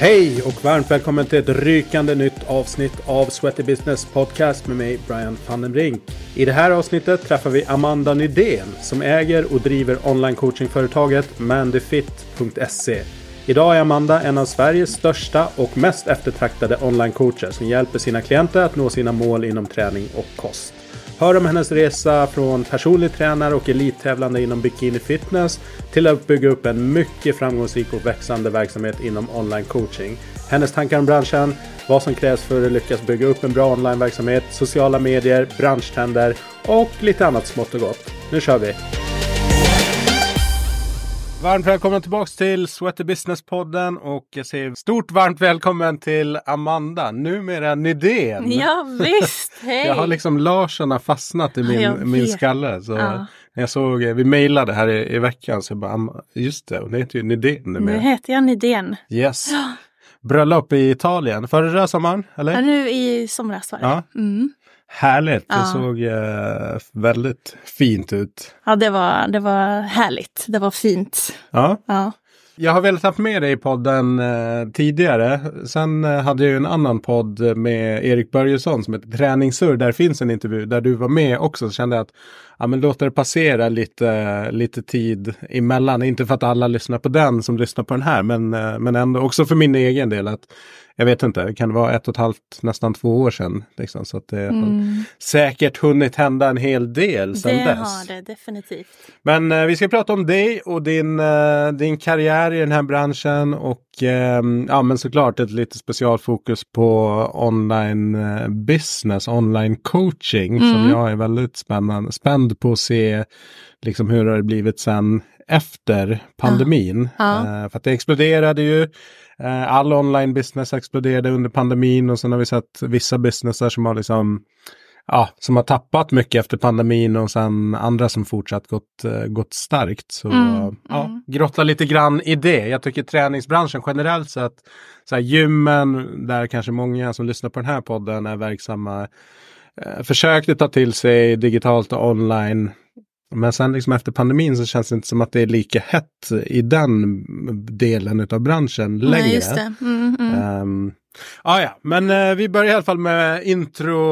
Hej och varmt välkommen till ett rykande nytt avsnitt av Sweaty Business Podcast med mig Brian van den Brink. I det här avsnittet träffar vi Amanda Nydén som äger och driver online coachingföretaget mandyfit.se. Idag är Amanda en av Sveriges största och mest eftertraktade online-coacher som hjälper sina klienter att nå sina mål inom träning och kost. Hör om hennes resa från personlig tränare och elittävlande inom bikini fitness till att bygga upp en mycket framgångsrik och växande verksamhet inom online coaching. Hennes tankar om branschen, vad som krävs för att lyckas bygga upp en bra onlineverksamhet, sociala medier, branschtrender och lite annat smått och gott. Nu kör vi! Varmt välkomna tillbaks till Sweater Business-podden och jag säger stort varmt välkommen till Amanda, numera Nydén. Ja visst, hej! Jag har liksom Larsson har fastnat i min, jag min skalle. Så Ja. när jag såg, vi mejlade här i, i veckan så jag bara, "Am- just det, hon heter ju Nydén Nu numera. heter jag Nydén. Yes. Bröllop i Italien, förra sommaren, eller? Ja, nu i somras var det. Ja. Mm. Härligt, det Ja. såg eh, väldigt fint ut. Ja, det var, det var härligt. Det var fint. Ja. Ja. Jag har velat haft med dig i podden eh, tidigare. Sen eh, hade jag ju en annan podd med Erik Börjesson som heter Träningssurr. Där finns en intervju där du var med också. Så kände jag att ja, men låt det passera lite, lite tid emellan. Inte för att alla lyssnar på den som lyssnar på den här. Men, eh, men ändå också för min egen del. att Jag vet inte, kan det vara ett och ett halvt, nästan två år sedan. Liksom, så att det har Mm. säkert hunnit hända en hel del sedan Det dess. har det definitivt. Men eh, vi ska prata om dig och din, eh, din karriär i den här branschen och eh, ja men såklart ett lite specialfokus på online eh, business, online coaching som Mm. jag är väldigt spännande, spänd på att se liksom hur det har blivit sen efter pandemin. Ja. Eh, för att det exploderade ju. Eh, all online business exploderade under pandemin och sen har vi sett vissa businesser som har liksom ja, som har tappat mycket efter pandemin och sen andra som fortsatt gått, eh, gått starkt. Så Mm, ja, mm. grotta lite grann i det. Jag tycker träningsbranschen generellt sett, så här, gymmen, där kanske många som lyssnar på den här podden är verksamma, eh, försökte ta till sig digitalt och online. Men sen liksom efter pandemin så känns det inte som att det är lika hett i den delen av branschen längre. Nej, ah, ja, men eh, vi börjar i alla fall med intropaket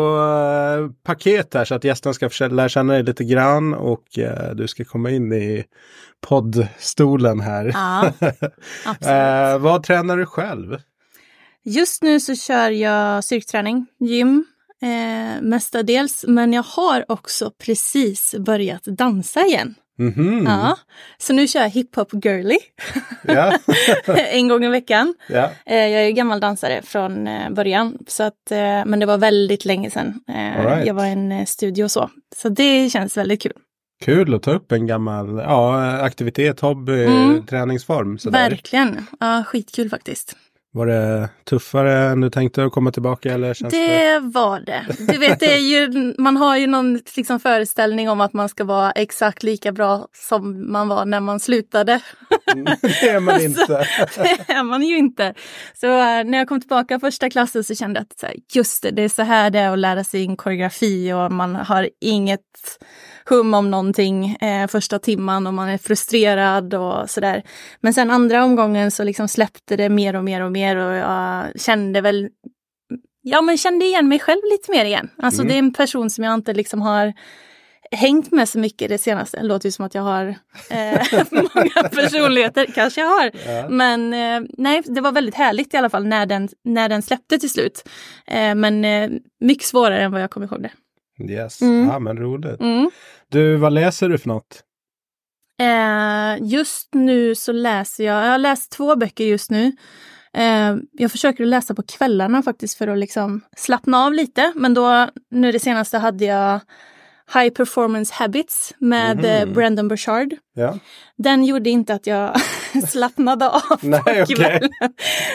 här så att gästen ska lära känna dig lite grann och eh, du ska komma in i poddstolen här. Ja, absolut. Eh, vad tränar du själv? Just nu så kör jag styrketräning, gym eh, mestadels. Men jag har också precis börjat dansa igen. Mhm. Ja, så nu kör jag hiphop girly Ja. en gång i veckan. ja. Eh, Jag är gammal dansare från eh, början, så att, eh, men det var väldigt länge sedan eh, right. jag var i en studio och så. Så det känns väldigt kul. Kul att ta upp en gammal ja, aktivitet, hobby, Mm. träningsform. Sådär. Verkligen. Ja, skitkul faktiskt. Var det tuffare än du tänkte att komma tillbaka? Eller känns det... Det var det. Du vet, det är ju, man har ju någon liksom, föreställning om att man ska vara exakt lika bra som man var när man slutade. det är man inte. det är man ju inte. Så eh, när jag kom tillbaka första klassen så kände jag att så just det, det är så här det är att lära sig en koreografi och man har inget hum om någonting eh, första timman och man är frustrerad och sådär. Men sen andra omgången så liksom släppte det mer och mer och mer och jag kände väl Ja, men kände igen mig själv lite mer igen. Alltså Mm. det är en person som jag inte liksom har hängt med så mycket det senaste. Det låter ju som att jag har eh, många personligheter, kanske jag har. Ja. Men eh, nej, det var väldigt härligt i alla fall när den, när den släppte till slut. Eh, men eh, mycket svårare än vad jag kommer ihåg det. Yes, Mm. ja men roligt. Mm. Du, vad läser du för något? Eh, just nu så läser jag, jag har läst två böcker just nu. Eh, jag försöker läsa på kvällarna faktiskt för att liksom slappna av lite. Men då, nu det senaste hade jag High Performance Habits med eh, Brandon Burchard. Ja. Den gjorde inte att jag slappnade av Nej, okej. kvällen.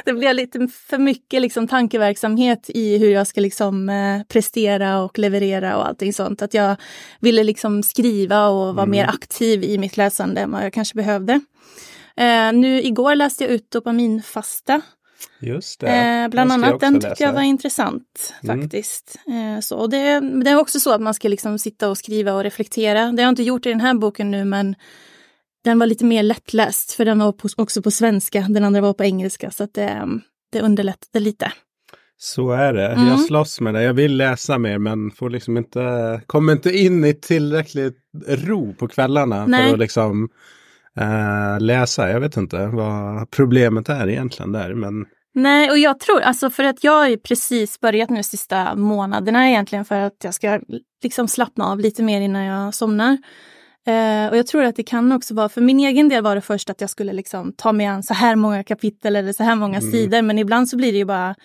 Det blev lite för mycket liksom, tankeverksamhet i hur jag ska liksom, eh, prestera och leverera och allting sånt. Att jag ville liksom skriva och vara Mm. mer aktiv i mitt läsande än vad jag kanske behövde. Eh, nu igår läste jag ut dopaminfasta. Just det. Eh, bland annat, den läsa. tyckte jag var intressant Mm. faktiskt. Eh, så, och det, det är också så att man ska liksom sitta och skriva och reflektera. Det har jag inte gjort i den här boken nu men den var lite mer lättläst för den var på, också på svenska, den andra var på engelska. Så att, eh, det underlättade lite. Så är det. Mm. Jag slåss med det. Jag vill läsa mer men får liksom inte, kommer inte in i tillräckligt ro på kvällarna Nej. för att liksom eh, läsa. Jag vet inte vad problemet är egentligen där. Men Nej, och jag tror, alltså för att jag har precis börjat nu sista månaderna egentligen för att jag ska liksom slappna av lite mer innan jag somnar. Eh, och jag tror att det kan också vara, för min egen del var det först att jag skulle liksom ta mig an så här många kapitel eller så här många Mm. sidor, men ibland så blir det ju bara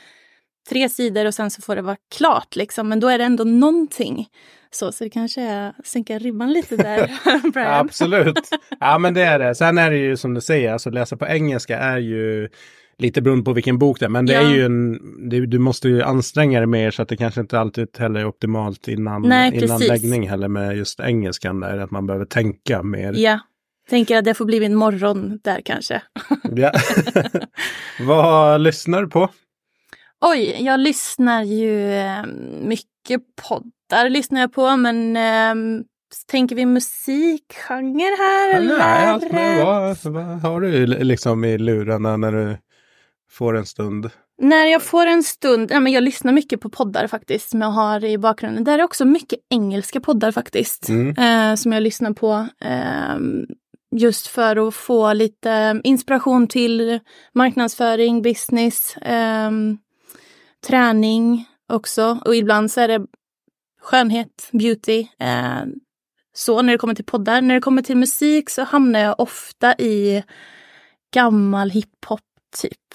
tre sidor och sen så får det vara klart liksom, men då är det ändå någonting. Så, så det kanske är att sänka ribban lite där. Absolut. Ja men det är det. Sen är det ju som du säger, alltså läsa på engelska är ju lite beroende på vilken bok det är. Men det Ja. är ju en, det, du måste ju anstränga dig mer så att det kanske inte alltid heller är optimalt innan, Nej, innan precis. läggning heller med just engelskan där. Att man behöver tänka mer. Ja, tänker att det får bli min morgon där kanske. Ja. Vad lyssnar du på? Oj, jag lyssnar ju eh, mycket poddar lyssnar jag på, men eh, tänker vi musikgenre här eller? Nej, alltså, vad, vad har du liksom i lurarna när du får en stund? När jag får en stund, nej, men jag lyssnar mycket på poddar faktiskt som jag har i bakgrunden. Där är också mycket engelska poddar faktiskt Mm. eh, som jag lyssnar på. Eh, just för att få lite inspiration till marknadsföring, business, eh, träning också. Och ibland så är det skönhet, beauty. Eh, så när det kommer till poddar. När det kommer till musik så hamnar jag ofta i gammal hiphop typ.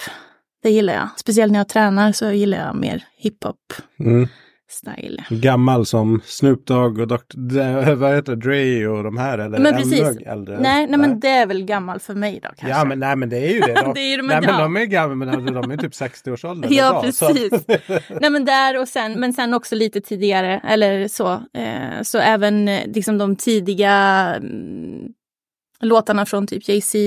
Det gillar jag. Speciellt när jag tränar så gillar jag mer hiphop Mm. style. Gammal som Snoop Dogg och Dr. Vad heter Dre och de här? Eller Men precis. Äldre? Nej, nej, men det är väl gammal för mig då kanske. Ja men nej men det är ju det. De, Det är ju de- nej, men de är gamla men de, de är typ 60-årsåldern. Ja, idag, precis. Nej men där och sen, men sen också lite tidigare eller så. Eh, så även eh, liksom de tidiga mm, låtarna från typ Jay-Z,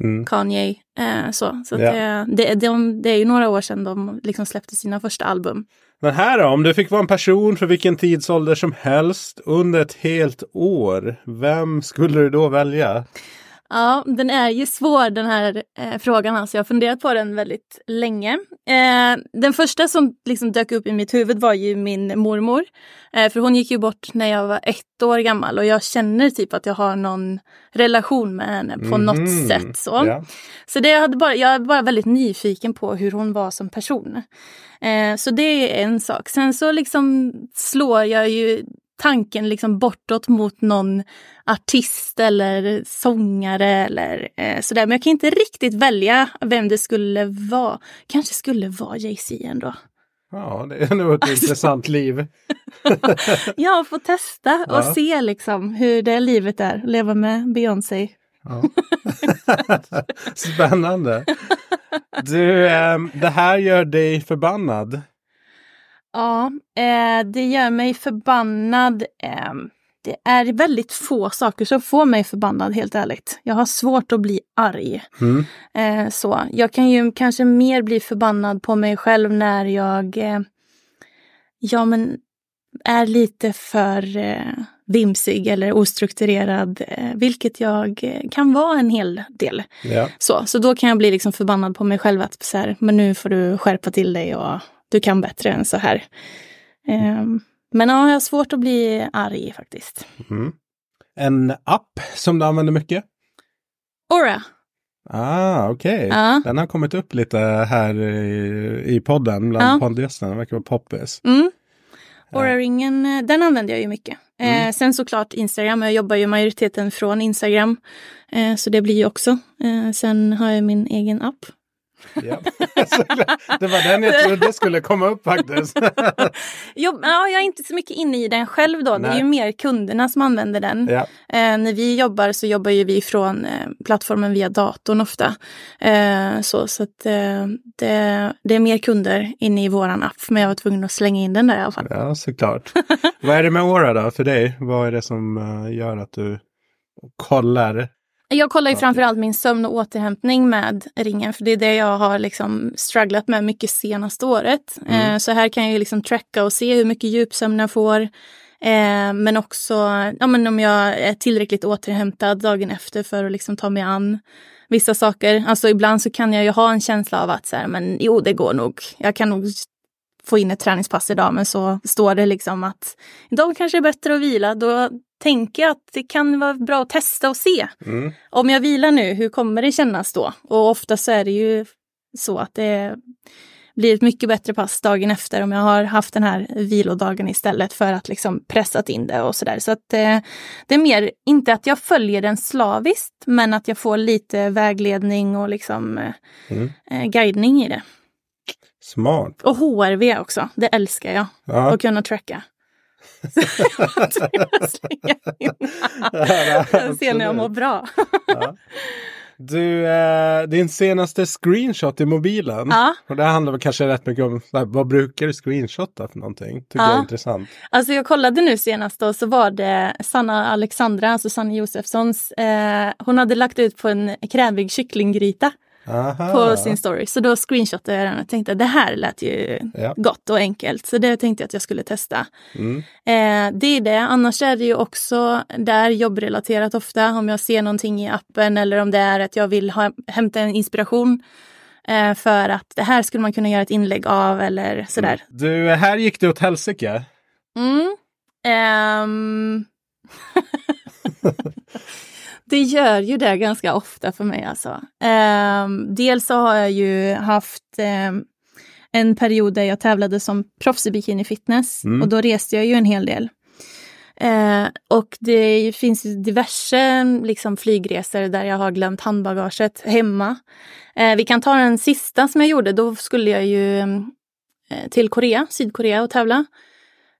Mm. Kanye. Eh, så så Ja. eh, det, de, det är ju några år sedan de liksom släppte sina första album. Men här då, om du fick vara en person för vilken tidsålder som helst under ett helt år. Vem skulle du då välja? Ja, den är ju svår den här eh, frågan. Alltså. Jag har funderat på den väldigt länge. Eh, den första som liksom dök upp i mitt huvud var ju min mormor. Eh, för hon gick ju bort när jag var ett år gammal och jag känner typ att jag har någon relation med henne på något Mhm. sätt. Så, Ja. så det jag, hade bara, jag bara väldigt nyfiken på hur hon var som person. Eh, så det är en sak. Sen så liksom slår jag ju tanken liksom bortåt mot någon artist eller sångare eller eh, sådär. Men jag kan inte riktigt välja vem det skulle vara. Kanske skulle vara Jay-Z ändå. ja, det är nog ett intressant liv. Ja, få testa och Ja. se liksom hur det livet är. Leva med Beyoncé. Ja. Spännande. Du, ehm, det här gör dig förbannad. Ja, eh, det gör mig förbannad. Eh, det är väldigt få saker som får mig förbannad, helt ärligt. Jag har svårt att bli arg. Mm. Eh, så. Jag kan ju kanske mer bli förbannad på mig själv när jag eh, ja, men är lite för eh, vimsig eller ostrukturerad, eh, vilket jag kan vara en hel del. Ja. Så, så då kan jag bli liksom förbannad på mig själv att så här, men nu får du skärpa till dig och du kan bättre än så här. Ehm, men ja, jag har svårt att bli arg faktiskt. Mm. En app som du använder mycket? Aura. Ah, okej. Ja. Den har kommit upp lite här i, i podden bland Ja. poddgästerna. Den verkar vara poppis. Mm. Aura-ringen, eh, den använder jag ju mycket. Eh, sen såklart Instagram, jag jobbar ju majoriteten från Instagram. Eh, så det blir ju också. Eh, sen har jag min egen app. Ja. det var den jag trodde skulle komma upp faktiskt. Jo, ja, jag är inte så mycket inne i den själv då. Det är Nej. ju mer kunderna som använder den. ja. Eh, när vi jobbar så jobbar ju vi från eh, plattformen via datorn ofta. Eh, så så att, eh, det, det är mer kunder inne i våran app. Men jag var tvungen att slänga in den där i alla fall. ja, såklart. Vad är det med Aura då för dig? Vad är det som eh, gör att du kollar? Jag kollar ju framförallt min sömn och återhämtning med ringen. För det är det jag har liksom strugglat med mycket senaste året. Mm. Eh, så här kan jag ju liksom tracka och se hur mycket djupsömn jag får. Eh, men också ja, men om jag är tillräckligt återhämtad dagen efter för att liksom ta mig an vissa saker. Alltså ibland så kan jag ju ha en känsla av att så här, men jo, det går nog. Jag kan nog få in ett träningspass idag, men så står det liksom att idag kanske är bättre att vila. Då tänker jag att det kan vara bra att testa och se. Mm. Om jag vilar nu, hur kommer det kännas då? Och ofta så är det ju så att det blir ett mycket bättre pass dagen efter om jag har haft den här vilodagen istället för att liksom pressat in det och sådär. Så att eh, det är mer, inte att jag följer den slaviskt, men att jag får lite vägledning och liksom eh, Mm. eh, guidning i det. Smart. Och HRV också, det älskar jag. Ja. Att kunna tracka. Jag slänger in. Jag ser när jag mår bra. Ja. Du, eh, din senaste screenshot i mobilen. Ja. Och det handlar väl kanske rätt mycket om här, vad brukar du screenshotta för någonting? Tycker Ja. jag är intressant. Alltså jag kollade nu senast och så var det Sanna Alexandra, alltså Sanna Josefssons, eh, hon hade lagt ut på en krämig kycklinggryta Aha. på sin story. Så då screenshotade jag den och tänkte det här lät ju Ja. gott och enkelt. Så det tänkte jag att jag skulle testa. Mm. Eh, det är det. Annars är det ju också där jobbrelaterat ofta. Om jag ser någonting i appen eller om det är att jag vill ha, hämta en inspiration eh, för att det här skulle man kunna göra ett inlägg av eller sådär. Du, här gick det åt helsike. Mm. Ehm. det gör ju det ganska ofta för mig alltså. Ehm, dels så har jag ju haft ehm, en period där jag tävlade som proffs i bikini fitness Mm. och då reste jag ju en hel del. Eh, och det finns diverse liksom, flygresor där jag har glömt handbagaget hemma. Eh, vi kan ta den sista som jag gjorde. Då skulle jag ju eh, till Korea, Sydkorea och tävla.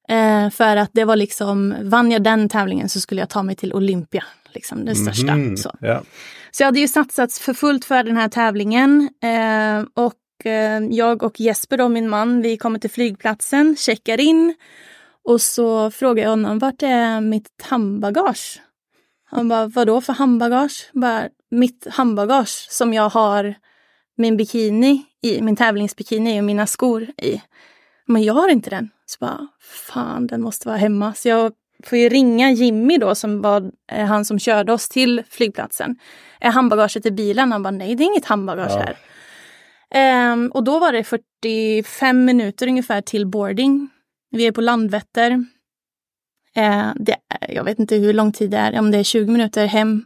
Eh, för att det var liksom, vann jag den tävlingen så skulle jag ta mig till Olympia, liksom det största. Mhm. Så. Ja. Så jag hade ju satsats för fullt för den här tävlingen. Eh, och eh, jag och Jesper, då, min man, vi kommer till flygplatsen, checkar in. Och så frågar jag honom, vart är mitt handbagage? Han bara, vadå för handbagage? Bara, mitt handbagage som jag har min bikini i, min tävlingsbikini och mina skor i. Men jag har inte den. Så bara, fan den måste vara hemma. Så jag får ju ringa Jimmy då som var eh, han som körde oss till flygplatsen. Är handbagaget i bilen? Han bara, nej det är inget handbagage Ja. här. Ehm, och då var det 45 minuter ungefär till boarding. Vi är på Landvetter. Eh, det, jag vet inte hur lång tid det är, om det är 20 minuter hem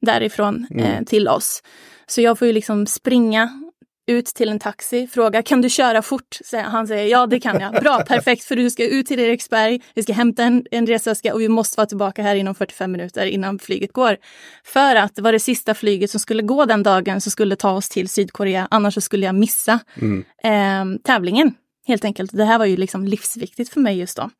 därifrån eh, Mm. till oss. Så jag får ju liksom springa ut till en taxi, fråga kan du köra fort? Han säger ja det kan jag. Bra, perfekt för du ska ut till Eriksberg, vi ska hämta en, en resväska och vi måste vara tillbaka här inom 45 minuter innan flyget går. För att det var det sista flyget som skulle gå den dagen som skulle ta oss till Sydkorea, annars så skulle jag missa Mm. eh, tävlingen. Helt enkelt. Det här var ju liksom livsviktigt för mig just då.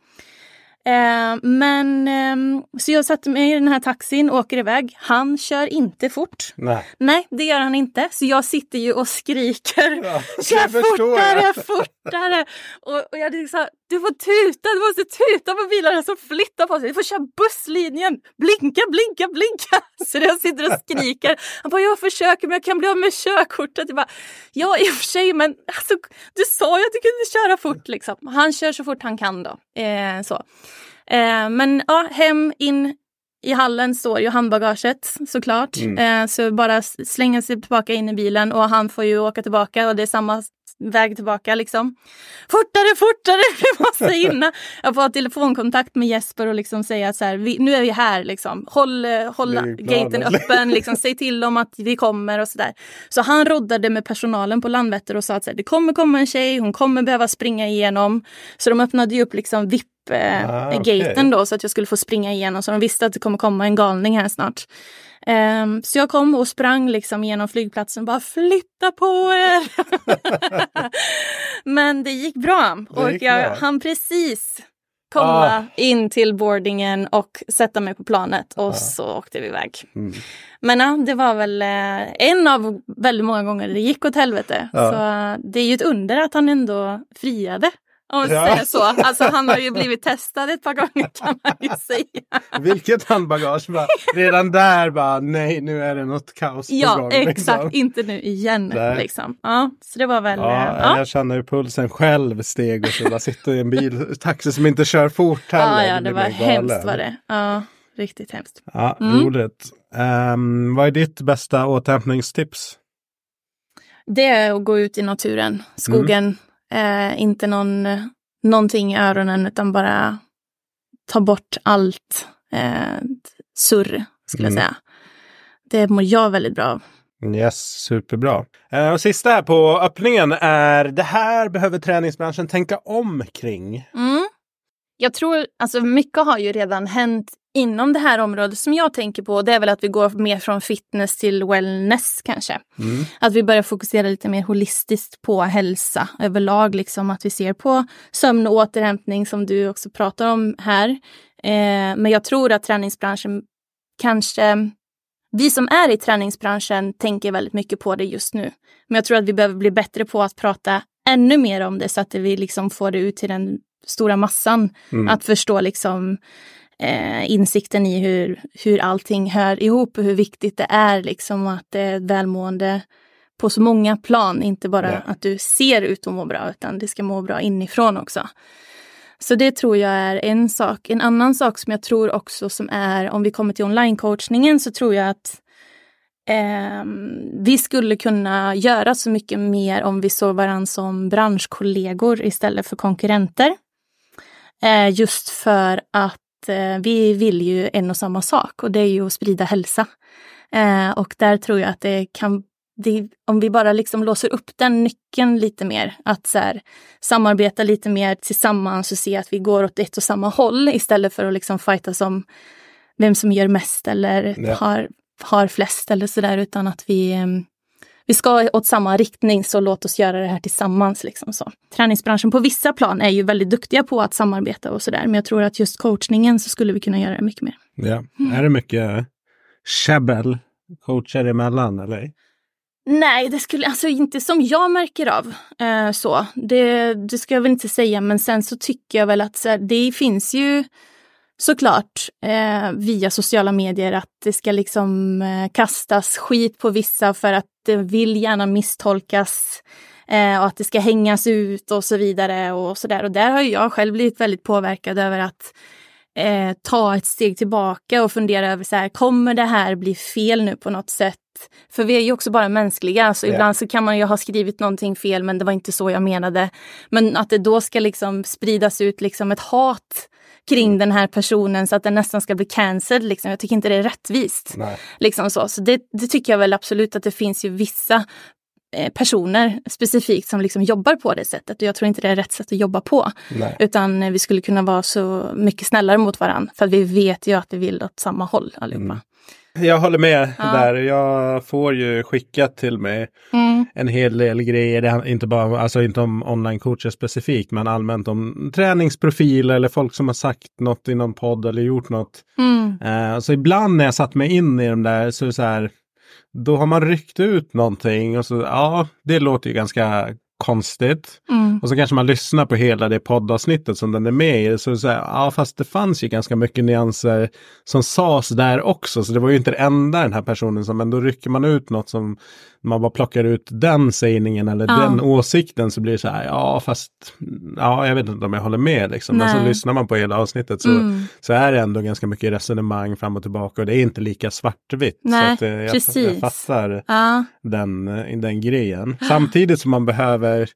Eh, men ehm, så jag satte mig i den här taxin och åker iväg. Han kör inte fort. Nej. Nej, det gör han inte. Så jag sitter ju och skriker. Ja, Kör fortare, fortare! Och, och jag liksom, du får tuta, du måste tuta på bilarna som flyttar på sig. Du får köra busslinjen. Blinka, blinka, blinka! Så jag sitter och skriker. Han bara, jag försöker men jag kan bli av med körkortet. Jag bara, ja i och för sig men alltså, du sa ju att du kunde köra fort liksom. Han kör så fort han kan då. Eh, så. Eh, men ja, hem, in i hallen står ju handbagaget såklart. Mm. Eh, så bara slänga sig tillbaka in i bilen och han får ju åka tillbaka och det är samma väg tillbaka liksom. Fortare, fortare! Vi måste hinna! Jag får ha telefonkontakt med Jesper och liksom säga så här, vi, nu är vi här liksom. Håll, eh, håll gaten öppen, liksom, säg till dem att vi kommer och sådär. Så han roddade med personalen på Landvetter och sa att så här, det kommer komma en tjej, hon kommer behöva springa igenom. Så de öppnade ju upp liksom VIP eh, Ah, gaten okej. då så att jag skulle få springa igenom. Så de visste att det kommer komma en galning här snart. Ehm, så jag kom och sprang liksom genom flygplatsen bara flytta på er. Men det gick bra. och gick jag bra. hann precis komma Ah. in till boardingen och sätta mig på planet och så åkte vi iväg. Mm. Men ja, det var väl eh, en av väldigt många gånger det gick åt helvete. Ja. Så eh, det är ju ett under att han ändå friade Om man Ja. säger så. Alltså han har ju blivit testad ett par gånger kan man ju säga. Vilket handbagage. Bara, redan där bara, nej nu är det något kaos Ja, gång. exakt. liksom. Inte nu igen. Nej. Liksom. Ja, så det var väl... eh, Ja, ja. jag känner hur pulsen själv steg och så bara sitter i en bil, taxi som inte kör fort heller. Ja, ja, det var hemskt var det. Ja, riktigt hemskt. Ja, Mm. roligt. Ehm, vad är ditt bästa återhämtningstips? Det är att gå ut i naturen, skogen. Eh, inte någon, någonting i öronen utan bara ta bort allt eh, surr, skulle Mm. jag säga. Det mår jag väldigt bra av. Yes, superbra. Eh, och sista här på öppningen är det här behöver träningsbranschen tänka om kring. Mm. Jag tror, alltså mycket har ju redan hänt inom det här området som jag tänker på. Det är väl att vi går mer från fitness till wellness kanske. Mm. Att vi börjar fokusera lite mer holistiskt på hälsa överlag. Liksom att vi ser på sömn och återhämtning som du också pratar om här. Eh, men jag tror att träningsbranschen kanske vi som är i träningsbranschen tänker väldigt mycket på det just nu. Men jag tror att vi behöver bli bättre på att prata ännu mer om det så att vi liksom får det ut till den stora massan. Mm. Att förstå liksom eh, insikten i hur, hur allting hör ihop och hur viktigt det är liksom att det är välmående på så många plan. Inte bara Ja. att du ser ut att må bra utan det ska må bra inifrån också. Så det tror jag är en sak. En annan sak som jag tror också som är, om vi kommer till online-coachningen så tror jag att ehm, vi skulle kunna göra så mycket mer om vi såg varandra som branschkollegor istället för konkurrenter. Eh, just för att eh, vi vill ju en och samma sak och det är ju att sprida hälsa. Eh, och där tror jag att det kan det, om vi bara liksom låser upp den nyckeln lite mer, att så här, samarbeta lite mer tillsammans och se att vi går åt ett och samma håll istället för att liksom fighta som vem som gör mest eller har, har flest eller sådär, utan att vi, em, vi ska åt samma riktning, så låt oss göra det här tillsammans. Liksom så. Träningsbranschen på vissa plan är ju väldigt duktiga på att samarbeta och sådär, men jag tror att just coachningen så skulle vi kunna göra det mycket mer. Ja. Mm. Är det mycket käbbel coacher emellan eller? Nej, det skulle alltså inte som jag märker av. Eh, så. Det, det ska jag väl inte säga, men sen så tycker jag väl att här, det finns ju såklart eh, via sociala medier att det ska liksom eh, kastas skit på vissa för att det vill gärna misstolkas eh, och att det ska hängas ut och så vidare och så där. Och där har jag själv blivit väldigt påverkad över att eh, ta ett steg tillbaka och fundera över så här, kommer det här bli fel nu på något sätt? För vi är ju också bara mänskliga, så Ja. ibland så kan man ju ha skrivit någonting fel men det var inte så jag menade. Men att det då ska liksom spridas ut liksom ett hat kring den här personen så att den nästan ska bli cancelled. Liksom. Jag tycker inte det är rättvist. Nej. Liksom så så det, det tycker jag väl absolut att det finns ju vissa eh, personer specifikt som liksom jobbar på det sättet. Och jag tror inte det är rätt sätt att jobba på. Nej. Utan vi skulle kunna vara så mycket snällare mot varandra. För vi vet ju att vi vill åt samma håll allihopa. Mm. Jag håller med Ja. där. Jag får ju skickat till mig Mm. en hel del grejer. Inte bara, alltså inte om online-coacher specifikt, men allmänt om träningsprofiler eller folk som har sagt något i någon podd eller gjort något. Mm. Eh, så ibland när jag satt mig in i de där så är det så här, då har man ryckt ut någonting och så, ja, det låter ju ganska konstigt. Mm. Och så kanske man lyssnar på hela det poddavsnittet som den är med i. Så säger ja fast det fanns ju ganska mycket nyanser som sades där också. Så det var ju inte det enda den här personen som, men då rycker man ut något som man bara plockar ut den sägningen eller Ja. den åsikten så blir det så här, ja fast, ja jag vet inte om jag håller med liksom. Men så Nej. lyssnar man på hela avsnittet så, Mm. så är det ändå ganska mycket resonemang fram och tillbaka och det är inte lika svartvitt. Nej, så att, eh, jag, jag fattar Ja. den, eh, den grejen. Samtidigt som man behöver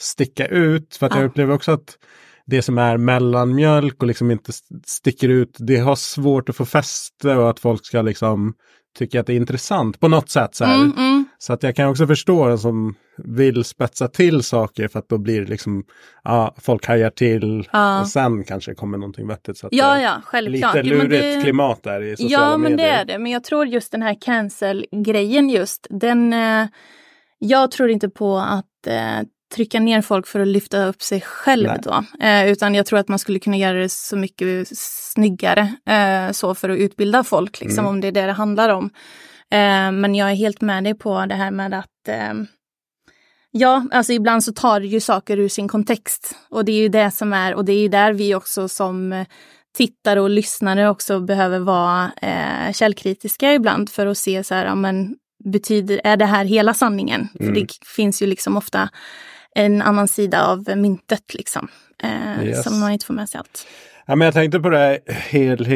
sticka ut, för att jag Ja. upplever också att det som är mellanmjölk och liksom inte st- sticker ut, det har svårt att få fäste och att folk ska liksom tycka att det är intressant på något sätt. Så, här. Mm, mm. Så att jag kan också förstå den som vill spetsa till saker för att då blir det liksom, ja, folk hajar till Ja. och sen kanske kommer någonting vettigt. Så Ja, är ja, självklart. Lite lurigt det- klimat där i sociala Ja, men det medier. är det. Men jag tror just den här cancel-grejen just, den... Eh, jag tror inte på att eh, trycka ner folk för att lyfta upp sig själv Nej. då. Eh, utan jag tror att man skulle kunna göra det så mycket snyggare eh, så för att utbilda folk, liksom, Mm. om det är det det handlar om. Eh, men jag är helt med dig på det här med att eh, Ja, alltså ibland så tar det ju saker ur sin kontext. Och det är ju det som är, och det är ju där vi också som tittare och lyssnare också behöver vara eh, källkritiska ibland för att se så här, ja, men betyder, är det här hela sanningen? Mm. För det finns ju liksom ofta en annan sida av myntet liksom. Eh, yes. Som man inte får med sig allt. Ja, men jag tänkte på det hel,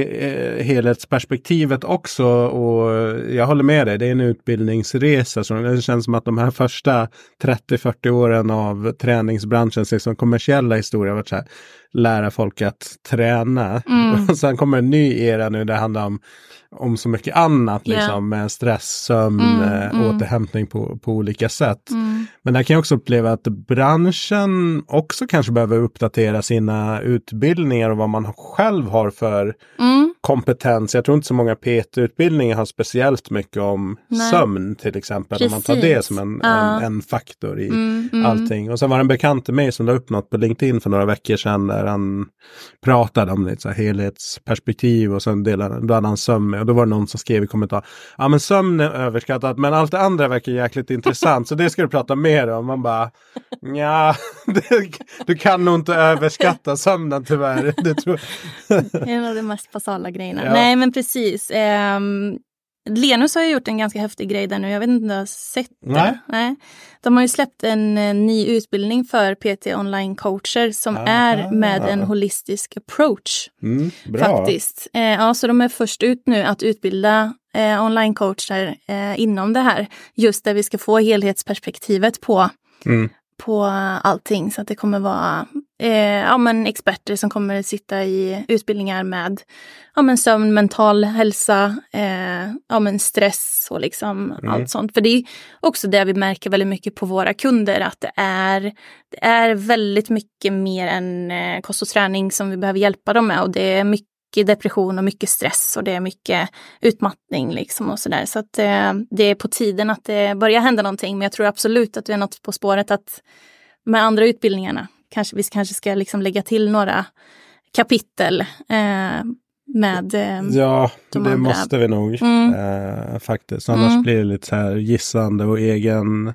helhetsperspektivet också och jag håller med dig, det är en utbildningsresa. Så det känns som att de här första 30-40 åren av träningsbranschens liksom kommersiella historia har varit så här, lära folk att träna. Mm. Och sen kommer en ny era nu där det handlar om om så mycket annat, yeah. liksom, med stress, sömn, mm, äh, återhämtning på, på olika sätt. Mm. Men där kan jag också uppleva att branschen också kanske behöver uppdatera sina utbildningar och vad man själv har för mm kompetens. Jag tror inte så många PT-utbildningar har speciellt mycket om Nej. sömn till exempel. Precis. Om man tar det som en, ja. en, en, faktor i mm, mm. allting. Och sen var det en bekant till mig som la upp något på LinkedIn för några veckor sedan där han pratade om lite så här helhetsperspektiv och sen delade, då hade han sömn med. Och då var det någon som skrev i kommentar, ja men sömn är överskattat men allt det andra verkar jäkligt intressant så det ska du prata mer om. Man bara, ja, du kan nog inte överskatta sömnen tyvärr. Det tror det är nog det mest basala grejerna. Ja. Nej men precis. Eh, Lenus har ju gjort en ganska häftig grej där nu. Jag vet inte om du har sett det? Nej. Nej. De har ju släppt en, eh, ny utbildning för PT online coacher som ah, är med en holistisk approach. Mm, faktiskt. Eh, ja, så de är först ut nu att utbilda eh, online coacher eh, inom det här. Just där vi ska få helhetsperspektivet på mm på allting. Så att det kommer vara eh, ja, men experter som kommer sitta i utbildningar med ja, men sömn, mental hälsa, eh, ja, men stress och liksom mm. allt sånt. För det är också det vi märker väldigt mycket på våra kunder att det är, det är väldigt mycket mer än eh, kost och träning som vi behöver hjälpa dem med och det är mycket depression och mycket stress och det är mycket utmattning liksom och sådär. Så att eh, det är på tiden att det börjar hända någonting. Men jag tror absolut att vi är något på spåret att med andra utbildningarna kanske vi kanske ska liksom lägga till några kapitel eh, med eh, Ja, de det andra. måste vi nog mm. eh, faktiskt. Annars mm. blir det lite så här gissande och egen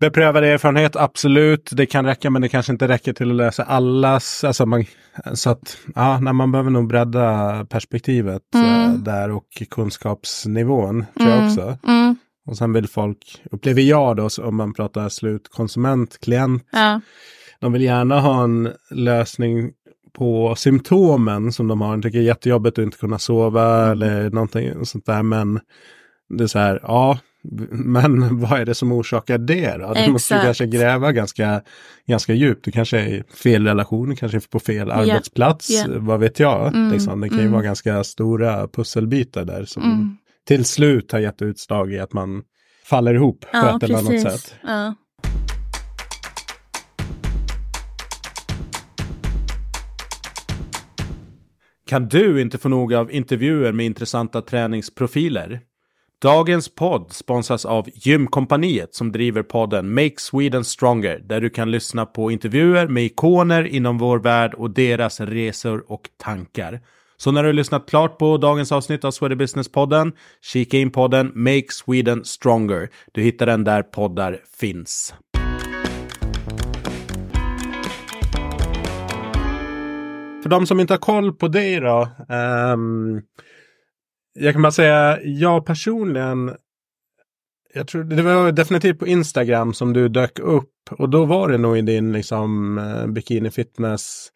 Beprövad erfarenhet, absolut. Det kan räcka, men det kanske inte räcker till att lösa allas. Alltså man, så att, ja, när man behöver nog bredda perspektivet mm. äh, där och kunskapsnivån, tror mm. jag också. Mm. Och sen vill folk, upplever jag då, om man pratar slutkonsument, klient, ja. De vill gärna ha en lösning på symptomen som de har. De tycker det är jättejobbigt att inte kunna sova mm. eller någonting sånt där. Men det är så här, ja, men vad är det som orsakar det då? Du måste kanske gräva ganska, ganska djupt. Du kanske är i fel relation, kanske på fel yeah. arbetsplats. Yeah. Vad vet jag? Mm. Liksom. Det kan ju mm. vara ganska stora pusselbitar där som mm. till slut har gett utslag i att man faller ihop ja, på ett eller annat sätt. Ja. Kan du inte få nog av intervjuer med intressanta träningsprofiler? Dagens podd sponsras av Gymkompaniet som driver podden Make Sweden Stronger där du kan lyssna på intervjuer med ikoner inom vår värld och deras resor och tankar. Så när du har lyssnat klart på dagens avsnitt av Sweden Business-podden, kika in podden Make Sweden Stronger. Du hittar den där poddar finns. För de som inte har koll på dig då. Um jag kan bara säga, jag personligen jag tror det var definitivt på Instagram som du dök upp och då var det nog i din liksom eh, bikini fitness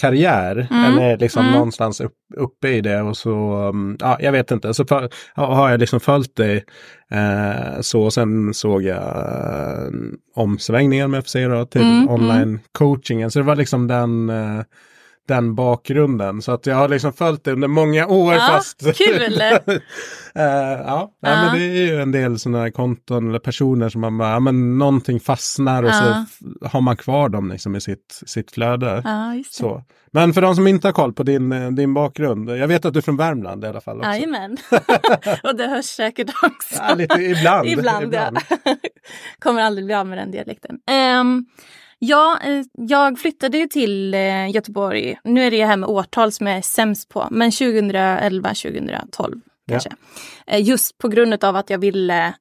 karriär. Mm. Eller liksom mm. någonstans upp, uppe i det och så, um, ja jag vet inte, så för, har jag liksom följt dig eh, så. Sen såg jag eh, omsvängningen med FCA då, till mm. mm. online coachingen. Så det var liksom den eh, den bakgrunden. Så att jag har liksom följt det under många år. Ja, fast... Kul! uh, ja, ja. men det är ju en del sådana konton eller personer som man bara, ja, men någonting fastnar och uh. så har man kvar dem liksom i sitt, sitt flöde. Uh, så. Men för de som inte har koll på din, eh, din bakgrund, jag vet att du är från Värmland i alla fall. Jajamän, och det hörs säkert också. Ja, lite ibland. ibland, ibland. Ja. Kommer aldrig bli av med den dialekten. Um, Ja, eh, jag flyttade ju till eh, Göteborg. Nu är det här med årtal som jag är sämst på, men 2011, 2012 kanske. Ja. Eh, just på grund av att jag ville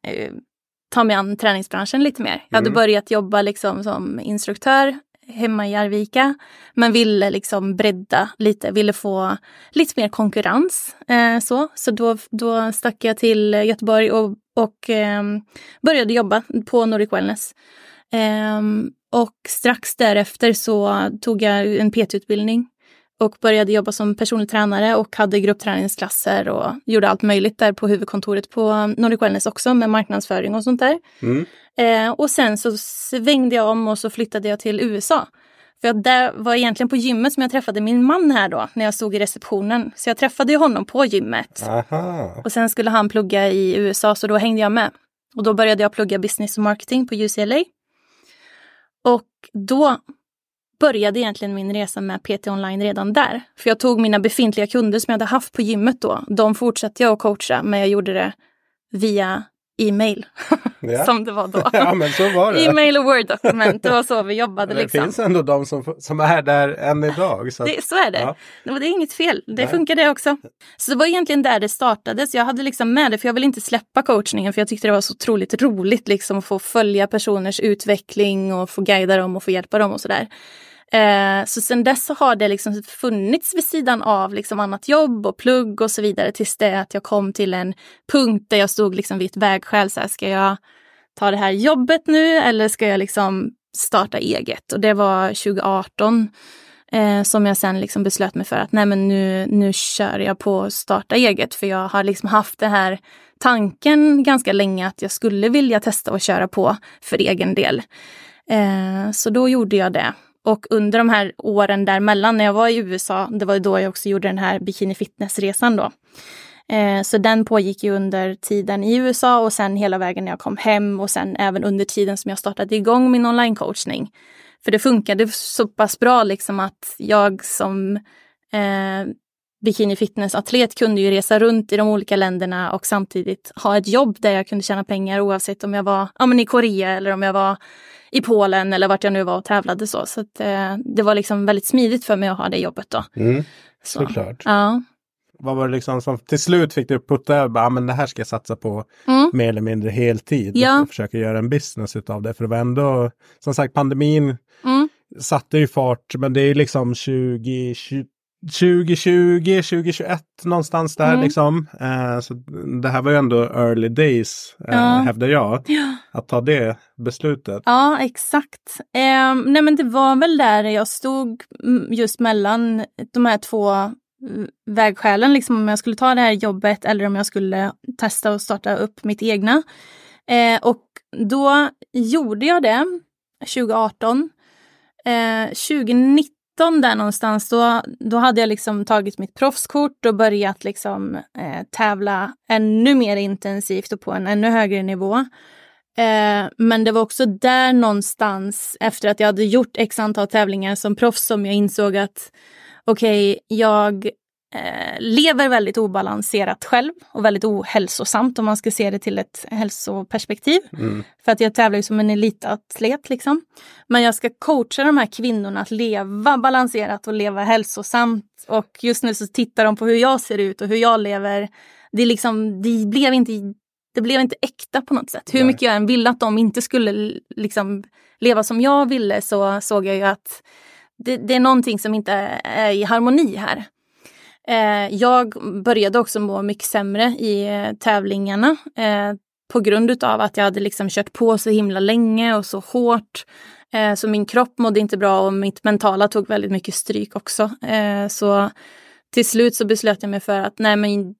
ta mig an träningsbranschen lite mer. Jag hade Mm. börjat jobba liksom som instruktör hemma i Arvika. Men ville liksom bredda lite, ville få lite mer konkurrens. Eh, så så då, då stack jag till Göteborg och, och ehm, började jobba på Nordic Wellness. Ehm, och strax därefter så tog jag en PT-utbildning och började jobba som personlig tränare och hade gruppträningsklasser och gjorde allt möjligt där på huvudkontoret på Nordic Wellness också med marknadsföring och sånt där. Mm. Eh, och sen så svängde jag om och så flyttade jag till USA. För att där var egentligen på gymmet som jag träffade min man här då, när jag stod i receptionen. Så jag träffade honom på gymmet. Aha. Och sen skulle han plugga i USA, så då hängde jag med. Och då började jag plugga business och marketing på UCLA. Då började egentligen min resa med PT online redan där. För jag tog mina befintliga kunder som jag hade haft på gymmet då. De fortsatte jag att coacha, men jag gjorde det via e-mail. Ja. som det var då. ja, men så var det. E-mail och Word-dokument, det var så vi jobbade det liksom. finns ändå de som, som är där än idag. Så Det, så är det. Ja. Det, är inget fel. Det Nej. funkar det också. Så det var egentligen där det startade. Så jag hade liksom med det, för jag ville inte släppa coachningen, för jag tyckte det var så otroligt roligt liksom att få följa personers utveckling och få guida dem och få hjälpa dem och sådär. Eh, så sen dess så har det liksom funnits vid sidan av liksom annat jobb och plugg och så vidare tills det att jag kom till en punkt där jag stod liksom vid ett vägskäl. Så här, ska jag ta det här jobbet nu eller ska jag liksom starta eget? Och det var 2018 eh, som jag sen liksom beslöt mig för att nej men nu, nu kör jag på att starta eget. För jag har liksom haft den här tanken ganska länge att jag skulle vilja testa att köra på för egen del. Eh, så då gjorde jag det. Och under de här åren däremellan när jag var i USA, det var ju då jag också gjorde den här bikini fitness-resan då. Eh, så den pågick ju under tiden i USA och sen hela vägen när jag kom hem och sen även under tiden som jag startade igång min online-coachning. För det funkade så pass bra liksom att jag som eh, bikini fitness-atlet kunde ju resa runt i de olika länderna och samtidigt ha ett jobb där jag kunde tjäna pengar oavsett om jag var ja, men i Korea eller om jag var i Polen eller vart jag nu var och tävlade så. Så att, eh, det var liksom väldigt smidigt för mig att ha det jobbet då. Mm, Så. såklart. Ja. Vad var det liksom som till slut fick du putta över, ah, men det här ska jag satsa på Mm. mer eller mindre heltid. Ja. Och försöka göra en business utav det. För det var ändå, som sagt, pandemin Mm. satte ju fart, men det är ju liksom 20, 2020, 2021 någonstans där mm. liksom. Eh, så det här var ju ändå early days eh, ja. hävdar jag. Ja. Att ta det beslutet. Ja exakt. Eh, nej men det var väl där jag stod mm, just mellan de här två eh, vägskälen. Liksom om jag skulle ta det här jobbet eller om jag skulle testa och starta upp mitt egna. Eh, och då gjorde jag det 2018. 2019 eh, 19 där någonstans, då, då hade jag liksom tagit mitt proffskort och börjat liksom, eh, tävla ännu mer intensivt och på en ännu högre nivå. Eh, men det var också där någonstans, efter att jag hade gjort x antal tävlingar som proffs, som jag insåg att okej, okay, jag eh, lever väldigt obalanserat själv och väldigt ohälsosamt om man ska se det till ett hälsoperspektiv. Mm. För att jag tävlar ju som en elitatlet liksom. Men jag ska coacha de här kvinnorna att leva balanserat och leva hälsosamt. Och just nu så tittar de på hur jag ser ut och hur jag lever. Det, liksom, det, blev, inte, det blev inte äkta på något sätt. Hur Nej. mycket jag än ville att de inte skulle liksom leva som jag ville så såg jag ju att det, det är någonting som inte är i harmoni här. Eh, jag började också må mycket sämre i eh, tävlingarna eh, på grund av att jag hade liksom kört på så himla länge och så hårt. Eh, så min kropp mådde inte bra och mitt mentala tog väldigt mycket stryk också. Eh, så till slut så beslöt jag mig för att nej men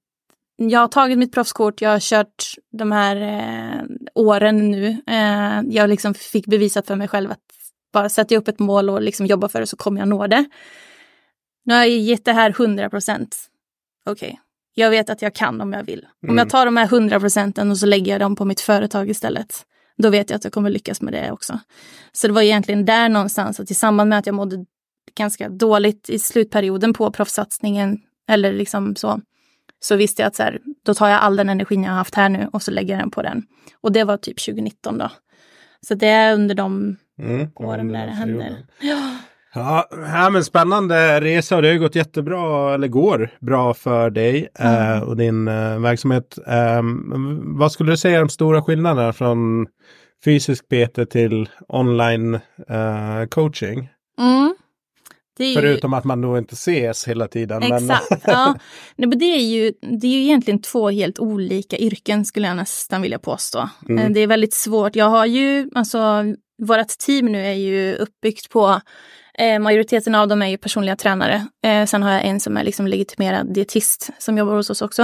jag har tagit mitt proffskort, jag har kört de här eh, åren nu. Eh, jag liksom fick bevisat för mig själv att bara sätta upp ett mål och liksom jobba för det så kommer jag nå det. Nu har jag gett det här 100 procent. Okej, jag vet att jag kan om jag vill. Om Mm. jag tar de här 100 procenten och så lägger jag dem på mitt företag istället. Då vet jag att jag kommer lyckas med det också. Så det var egentligen där någonstans att i samband med att jag mådde ganska dåligt i slutperioden på proffssatsningen eller liksom så, så visste jag att så här, då tar jag all den energin jag har haft här nu och så lägger jag den på den. Och det var typ 2019 då. Så det är under de Mm. åren under där det händer. Ja. Ja, ja, men spännande resa och det har gått jättebra, eller går bra för dig mm. eh, och din eh, verksamhet. Eh, vad skulle du säga är de stora skillnaderna från fysisk PT till online eh, coaching? Mm. Ju... Förutom att man då inte ses hela tiden. Exakt. Men... ja. Nej, men det, är ju, det är ju egentligen två helt olika yrken skulle jag nästan vilja påstå. Mm. Det är väldigt svårt. Jag har ju, alltså vårt team nu är ju uppbyggt på Eh, majoriteten av dem är ju personliga tränare. Eh, sen har jag en som är liksom legitimerad dietist som jobbar hos oss också.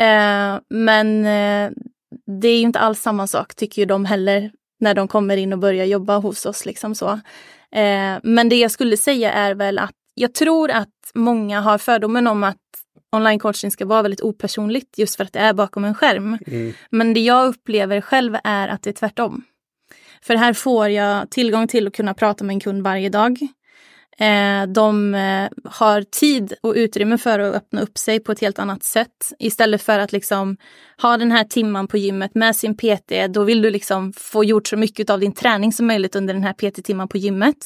Eh, men det är ju inte alls samma sak tycker ju de heller när de kommer in och börjar jobba hos oss. Liksom så. Men det jag skulle säga är väl att jag tror att många har fördomen om att online coaching ska vara väldigt opersonligt just för att det är bakom en skärm. Mm. Men det jag upplever själv är att det är tvärtom. För här får jag tillgång till att kunna prata med en kund varje dag. Eh, de eh, har tid och utrymme för att öppna upp sig på ett helt annat sätt. Istället för att liksom ha den här timman på gymmet med sin PT, då vill du liksom få gjort så mycket av din träning som möjligt under den här PT-timman på gymmet.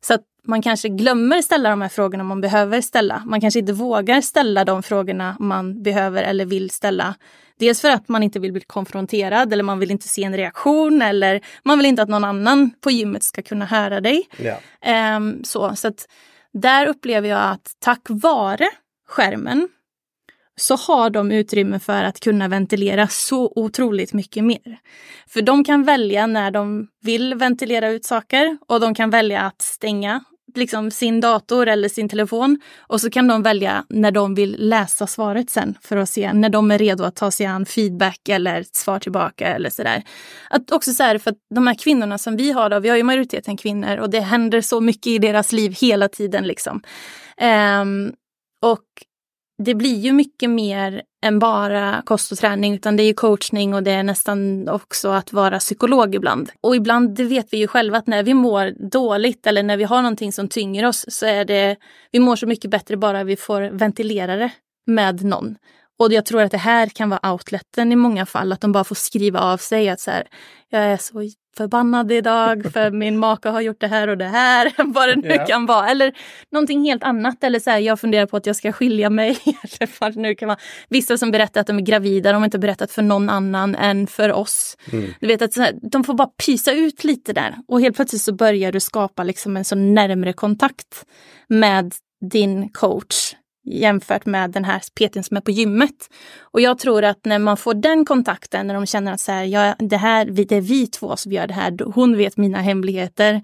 Så att man kanske glömmer ställa de här frågorna man behöver ställa. Man kanske inte vågar ställa de frågorna man behöver eller vill ställa Dels för att man inte vill bli konfronterad eller man vill inte se en reaktion eller man vill inte att någon annan på gymmet ska kunna höra dig. Ja. Um, så så där upplever jag att tack vare skärmen så har de utrymme för att kunna ventilera så otroligt mycket mer. För de kan välja när de vill ventilera ut saker och de kan välja att stänga liksom sin dator eller sin telefon och så kan de välja när de vill läsa svaret sen för att se när de är redo att ta sig an feedback eller svar tillbaka eller sådär. Att också så här, för att de här kvinnorna som vi har då, vi har ju majoriteten kvinnor och det händer så mycket i deras liv hela tiden liksom. Um, och det blir ju mycket mer än bara kost och träning utan det är ju coachning och det är nästan också att vara psykolog ibland. Och ibland, det vet vi ju själva att när vi mår dåligt eller när vi har någonting som tynger oss så är det, vi mår så mycket bättre bara vi får ventilera det med någon. Och jag tror att det här kan vara outleten i många fall, att de bara får skriva av sig att så här, jag är så förbannad idag för min maka har gjort det här och det här, vad det nu yeah. kan vara. Eller någonting helt annat. Eller så här, jag funderar på att jag ska skilja mig. eller vad det nu kan vara. Vissa som berättar att de är gravida, de har inte berättat för någon annan än för oss. Mm. Du vet att här, de får bara pysa ut lite där. Och helt plötsligt så börjar du skapa liksom en så närmre kontakt med din coach jämfört med den här PTn som är på gymmet. Och jag tror att när man får den kontakten, när de känner att så här, ja, det, här, det är vi två som gör det här, hon vet mina hemligheter,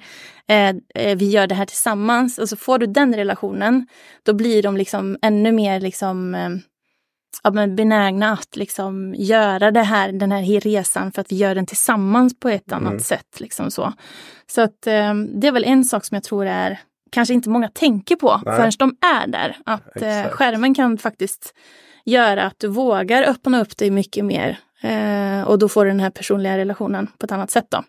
eh, eh, vi gör det här tillsammans. Och så får du den relationen, då blir de liksom ännu mer liksom, eh, ja, men benägna att liksom göra det här, den här resan för att vi gör den tillsammans på ett annat mm. sätt. Liksom så så att, eh, det är väl en sak som jag tror är kanske inte många tänker på Nej. förrän de är där. Att eh, skärmen kan faktiskt göra att du vågar öppna upp dig mycket mer. Eh, och då får du den här personliga relationen på ett annat sätt. Då.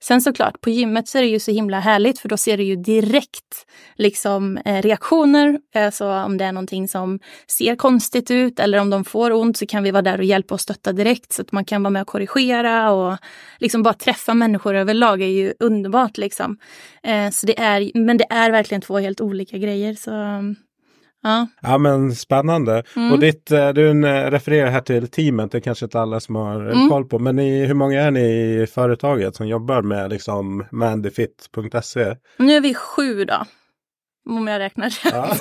Sen såklart, på gymmet så är det ju så himla härligt för då ser du ju direkt liksom eh, reaktioner. Alltså om det är någonting som ser konstigt ut eller om de får ont så kan vi vara där och hjälpa och stötta direkt så att man kan vara med och korrigera och liksom bara träffa människor överlag är ju underbart liksom. Eh, så det är, men det är verkligen två helt olika grejer. Så Ja. ja men spännande. Mm. Och ditt, eh, du eh, refererar här till teamet, det är kanske inte alla som har mm. koll på. Men ni, hur många är ni i företaget som jobbar med liksom mandyfit.se? Nu är vi sju då. Om jag räknar ja.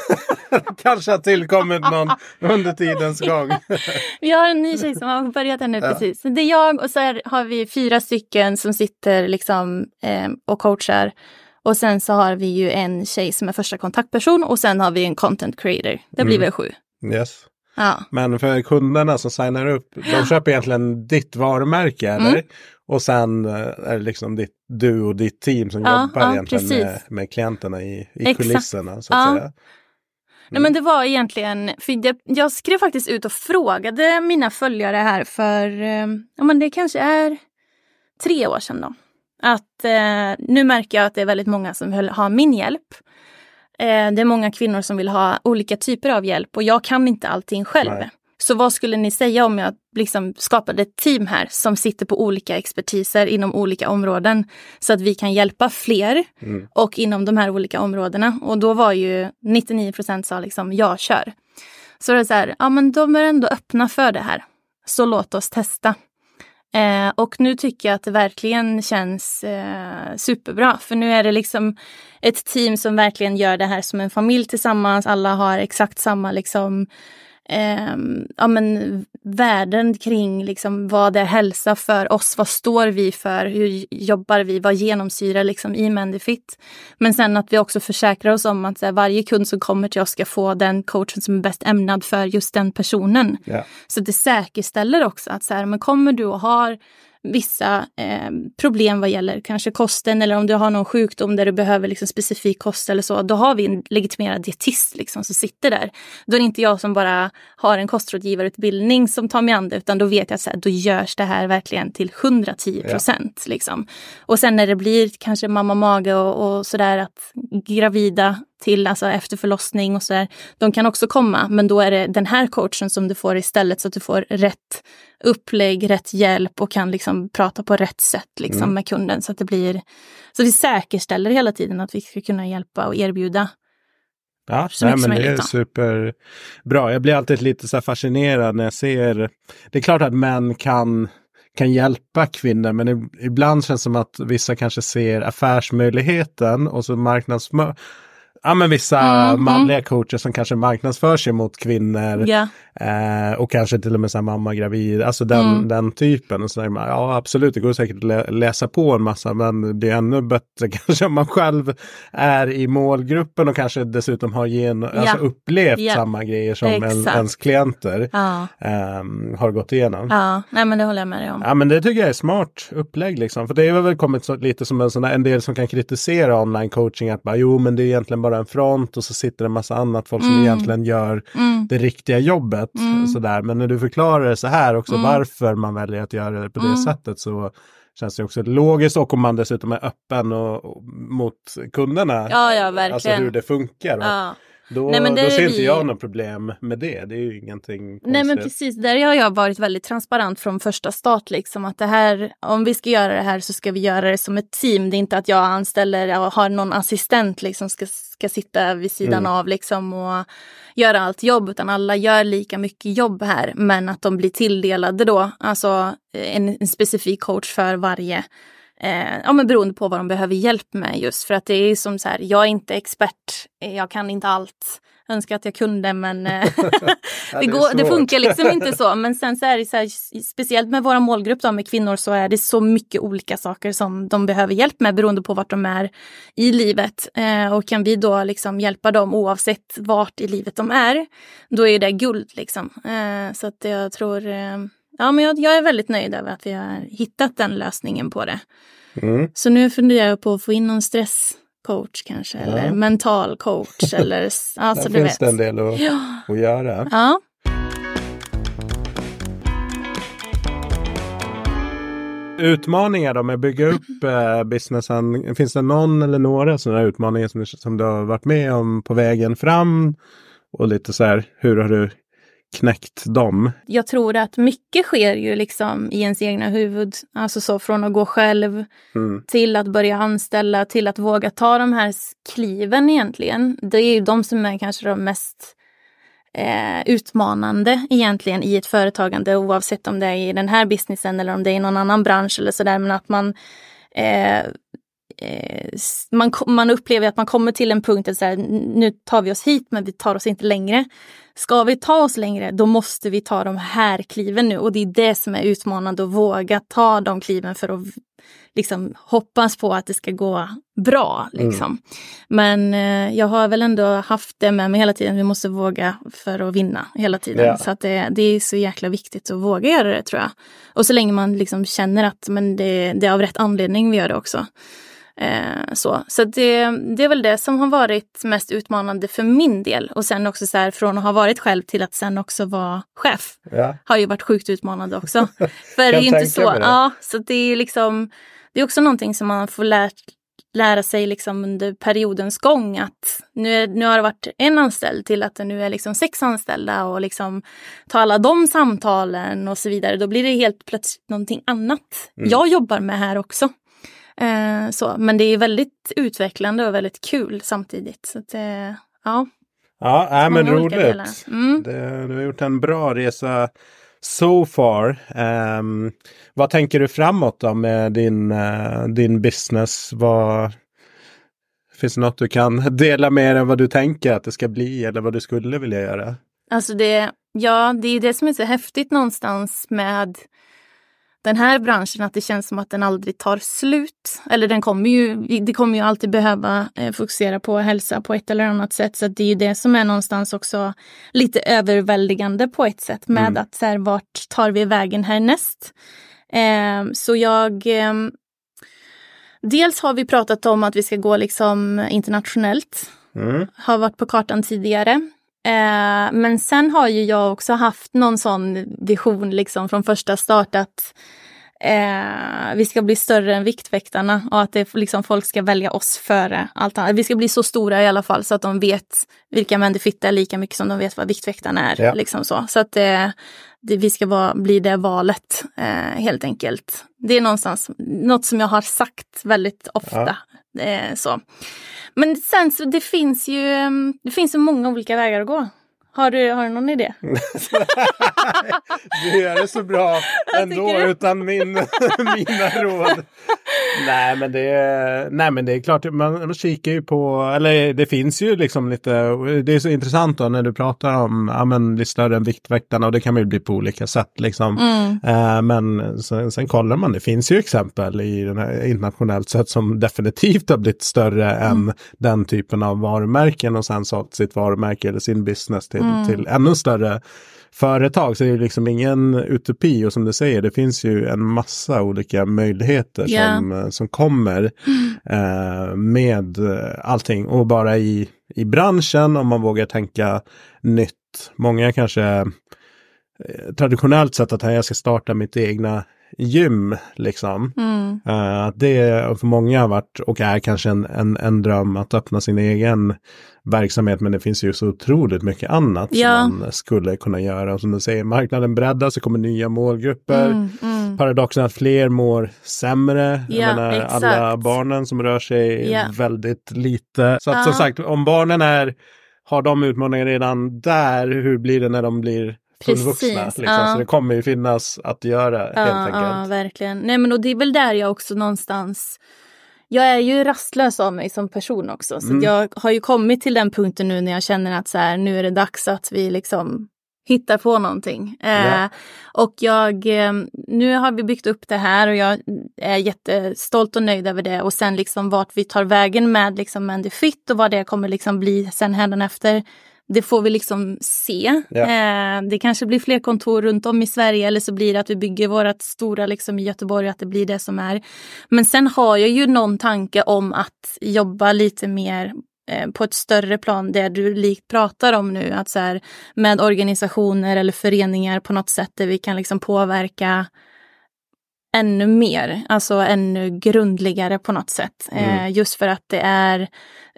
Kanske har tillkommit någon under tidens gång. vi har en ny tjej som har börjat här nu ja. precis. Det är jag och så har vi fyra stycken som sitter liksom eh, och coachar och sen så har vi ju en tjej som är första kontaktperson och sen har vi en content creator. Det blir mm. väl sju. Yes. Ja. Men för kunderna som signar upp, de köper egentligen ditt varumärke eller? Mm. Och sen eh, är det liksom ditt, du och ditt team som ja, jobbar ja, egentligen med, med, klienterna i, i kulisserna. Så att ja. säga. Mm. Nej men det var egentligen, för det, jag skrev faktiskt ut och frågade mina följare här för, eh, ja men det kanske är tre år sedan då. Att eh, nu märker jag att det är väldigt många som vill ha min hjälp. Eh, det är många kvinnor som vill ha olika typer av hjälp och jag kan inte allting själv. Nej. Så vad skulle ni säga om jag liksom skapade ett team här som sitter på olika expertiser inom olika områden så att vi kan hjälpa fler mm. och inom de här olika områdena. Och då var ju 99 procent sa liksom jag kör. Så det är så här, ja men de är ändå öppna för det här. Så låt oss testa. Eh, och nu tycker jag att det verkligen känns eh, superbra. För nu är det liksom ett team som verkligen gör det här som en familj tillsammans. Alla har exakt samma liksom eh, ja, men, värden kring liksom, vad är hälsa för oss? Vad står vi för? Hur jobbar vi? Vad genomsyrar liksom, i Mendifit? Men sen att vi också försäkrar oss om att här, varje kund som kommer till oss ska få den coachen som är bäst ämnad för just den personen. Yeah. Så det säkerställer också att så här, men kommer du och har vissa eh, problem vad gäller kanske kosten eller om du har någon sjukdom där du behöver liksom specifik kost eller så. Då har vi en legitimerad dietist liksom, som sitter där. Då är det inte jag som bara har en kostrådgivarutbildning som tar mig an det utan då vet jag att då görs det här verkligen till 110 procent. Ja. Liksom. Och sen när det blir kanske mamma mage och, och sådär att gravida till alltså efter förlossning och sådär. De kan också komma, men då är det den här coachen som du får istället så att du får rätt upplägg, rätt hjälp och kan liksom prata på rätt sätt liksom mm. med kunden så att det blir så vi säkerställer hela tiden att vi ska kunna hjälpa och erbjuda Ja, nej, men det är superbra. Jag blir alltid lite så fascinerad när jag ser. Det är klart att män kan kan hjälpa kvinnor. Men ibland känns det som att vissa kanske ser affärsmöjligheten och så marknadsmö ja, men vissa mm, manliga coacher som kanske marknadsför sig mot kvinnor. Yeah. Eh, och kanske till och med så här mamma gravid, alltså den, mm. den typen. Och så man, ja absolut, det går säkert att lä läsa på en massa, men det är ännu bättre kanske om man själv är i målgruppen och kanske dessutom har gen yeah. alltså upplevt yeah. samma grejer som en, ens klienter ja. eh, har gått igenom. Ja, nej men det håller jag med dig om. Ja, men det tycker jag är smart upplägg liksom. För det har väl kommit så, lite som en sån där, en del som kan kritisera online coaching, att bara, jo men det är egentligen bara en front och så sitter det en massa annat folk mm. som egentligen gör mm. det riktiga jobbet. Mm. Sådär. Men när du förklarar det så här också, mm. varför man väljer att göra det på det mm. sättet så känns det också logiskt och om man dessutom är öppen och, och mot kunderna. Ja, ja, verkligen. Alltså hur det funkar. Ja. Då, Nej, då ser inte vi... jag något problem med det. Det är ju ingenting konstigt. Nej men precis, där har jag varit väldigt transparent från första start. Liksom, att det här, om vi ska göra det här så ska vi göra det som ett team. Det är inte att jag anställer och har någon assistent liksom ska, ska sitta vid sidan mm. av liksom, och göra allt jobb. Utan alla gör lika mycket jobb här. Men att de blir tilldelade då, alltså en, en specifik coach för varje Eh, ja, men beroende på vad de behöver hjälp med just för att det är som så här, jag är inte expert, jag kan inte allt. Önskar att jag kunde men eh, det, går, det, funkar liksom inte så. Men sen så är det så här, speciellt med våra målgrupp då, med kvinnor så är det så mycket olika saker som de behöver hjälp med beroende på vart de är i livet. Eh, och kan vi då liksom hjälpa dem oavsett vart i livet de är, då är det guld liksom. Eh, så att jag tror eh, ja, men jag, jag, är väldigt nöjd över att vi har hittat den lösningen på det. Mm. Så nu funderar jag på att få in någon stresscoach kanske, ja. eller mental coach. eller, alltså, Där finns det en del att, ja. att göra. Ja. Utmaningar då med att bygga upp eh, businessen. Finns det någon eller några sådana utmaningar som, som du har varit med om på vägen fram? Och lite så här, hur har du knäckt dem? Jag tror att mycket sker ju liksom i ens egna huvud. Alltså så från att gå själv mm. till att börja anställa till att våga ta de här kliven egentligen. Det är ju de som är kanske de mest eh, utmanande egentligen i ett företagande oavsett om det är i den här businessen eller om det är i någon annan bransch eller sådär. Men att man eh, man, man upplever att man kommer till en punkt där nu tar vi oss hit men vi tar oss inte längre. Ska vi ta oss längre då måste vi ta de här kliven nu och det är det som är utmanande att våga ta de kliven för att liksom hoppas på att det ska gå bra. Liksom. Mm. Men eh, jag har väl ändå haft det med mig hela tiden. Vi måste våga för att vinna hela tiden. Ja. Så att det, det, är så jäkla viktigt att våga göra det tror jag. Och så länge man liksom känner att men det, det är av rätt anledning vi gör det också. Eh, så så det, det är väl det som har varit mest utmanande för min del. Och sen också så här, från att ha varit själv till att sen också vara chef. Ja. Har ju varit sjukt utmanande också. för det är inte så. Ja, så det är liksom, det är också någonting som man får lärt lära sig liksom under periodens gång att nu, är, nu har det varit en anställd till att det nu är liksom sex anställda och liksom ta alla de samtalen och så vidare. Då blir det helt plötsligt någonting annat. Mm. Jag jobbar med här också. Eh, så, men det är väldigt utvecklande och väldigt kul samtidigt. Så att, eh, ja. Ja, äh, men roligt. Mm. Det, du har gjort en bra resa so far. Um, vad tänker du framåt då med din, uh, din business? Vad, finns det något du kan dela med dig vad du tänker att det ska bli eller vad du skulle vilja göra? Alltså det, ja, det är det som är så häftigt någonstans med den här branschen att det känns som att den aldrig tar slut. Eller den kommer ju, det kommer ju alltid behöva eh, fokusera på hälsa på ett eller annat sätt. Så det är ju det som är någonstans också lite överväldigande på ett sätt med mm. att så här, vart tar vi vägen härnäst? Eh, så jag eh, Dels har vi pratat om att vi ska gå liksom internationellt. Mm. Har varit på kartan tidigare. Eh, men sen har ju jag också haft någon sån vision liksom från första start att eh, vi ska bli större än Viktväktarna och att det, liksom, folk ska välja oss före allt annat. Vi ska bli så stora i alla fall så att de vet vilka män fitta är lika mycket som de vet vad Viktväktarna är. Ja. Liksom så så att det, det, vi ska vara, bli det valet eh, helt enkelt. Det är någonstans något som jag har sagt väldigt ofta. Ja. Eh, så. Men sen så det finns ju det finns så många olika vägar att gå. Har du, har du någon idé? du gör det så bra ändå utan min, mina råd. Nej, men det är, nej men det är klart, man, man kikar ju på, eller det finns ju liksom lite, det är så intressant då när du pratar om, ja men större än Viktväktarna och det kan man ju bli på olika sätt liksom. Mm. Uh, men sen, sen, kollar man, det finns ju exempel i den här internationellt sett som definitivt har blivit större mm. än den typen av varumärken och sen sålt sitt varumärke eller sin business till, mm. till ännu större företag. Så det är liksom ingen utopi och som du säger, det finns ju en massa olika möjligheter yeah. som, eh, som kommer eh, med allting. Och bara i, i branschen, om man vågar tänka nytt. Många kanske eh, traditionellt sett att jag ska starta mitt egna gym. Liksom. Mm. Uh, det för många har varit och är kanske en, en, en dröm att öppna sin egen verksamhet. Men det finns ju så otroligt mycket annat ja. som man skulle kunna göra. Som du säger, marknaden breddas, det kommer nya målgrupper. Mm, mm. Paradoxen att fler mår sämre. Ja, Jag menar, alla barnen som rör sig ja. väldigt lite. Så att, uh. som sagt, om barnen är har de utmaningar redan där, hur blir det när de blir fullvuxna. Liksom. Ja. Så det kommer ju finnas att göra ja, helt enkelt. Ja, verkligen. Nej, men och det är väl där jag också någonstans jag är ju rastlös av mig som person också. Så mm. jag har ju kommit till den punkten nu när jag känner att så här, nu är det dags att vi liksom hittar på någonting. Ja. Eh, och jag, eh, nu har vi byggt upp det här och jag är jättestolt och nöjd över det. Och sen liksom vart vi tar vägen med liksom Mandy Fit och vad det kommer liksom bli sen efter det får vi liksom se. Ja. Eh, det kanske blir fler kontor runt om i Sverige eller så blir det att vi bygger vårt stora liksom i Göteborg, att det blir det som är. Men sen har jag ju någon tanke om att jobba lite mer eh, på ett större plan, det du likt pratar om nu, att så här, med organisationer eller föreningar på något sätt där vi kan liksom påverka ännu mer, alltså ännu grundligare på något sätt. Mm. Eh, just för att det är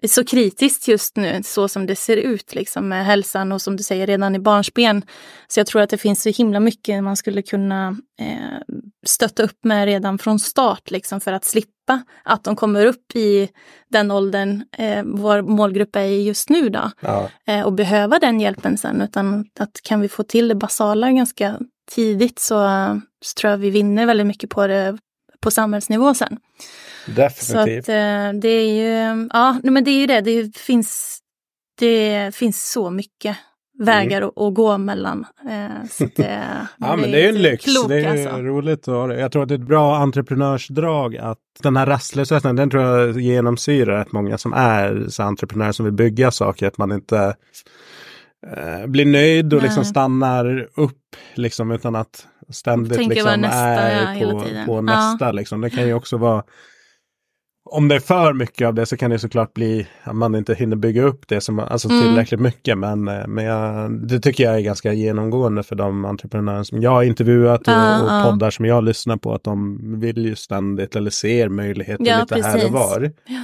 så kritiskt just nu, så som det ser ut liksom med hälsan och som du säger redan i barnsben. Så jag tror att det finns så himla mycket man skulle kunna eh, stötta upp med redan från start liksom för att slippa att de kommer upp i den åldern eh, vår målgrupp är i just nu då. Ja. Eh, och behöva den hjälpen sen utan att kan vi få till det basala ganska tidigt så, så tror jag vi vinner väldigt mycket på det på samhällsnivå sen. Definitivt. Så att, eh, det är ju, ja, men det är ju det, det finns, det finns så mycket vägar mm. att, gå mellan. Eh, så det, ja, men det är en lyx. Klok, det är alltså. roligt. Och jag tror att det är ett bra entreprenörsdrag att den här rastlösheten, den tror jag genomsyrar rätt många som är så entreprenörer som vill bygga saker. Att man inte eh, blir nöjd och liksom stannar upp liksom utan att ständigt liksom är på, på nästa. Liksom. Det kan ju också vara om det är för mycket av det så kan det såklart bli att man inte hinner bygga upp det som, alltså mm. tillräckligt mycket. Men, eh, men jag, det tycker jag är ganska genomgående för de entreprenörer som jag har intervjuat och, uh, och poddar som jag lyssnar på. Att de vill ju ständigt eller ser möjligheter ja, lite precis. här och var. Ja.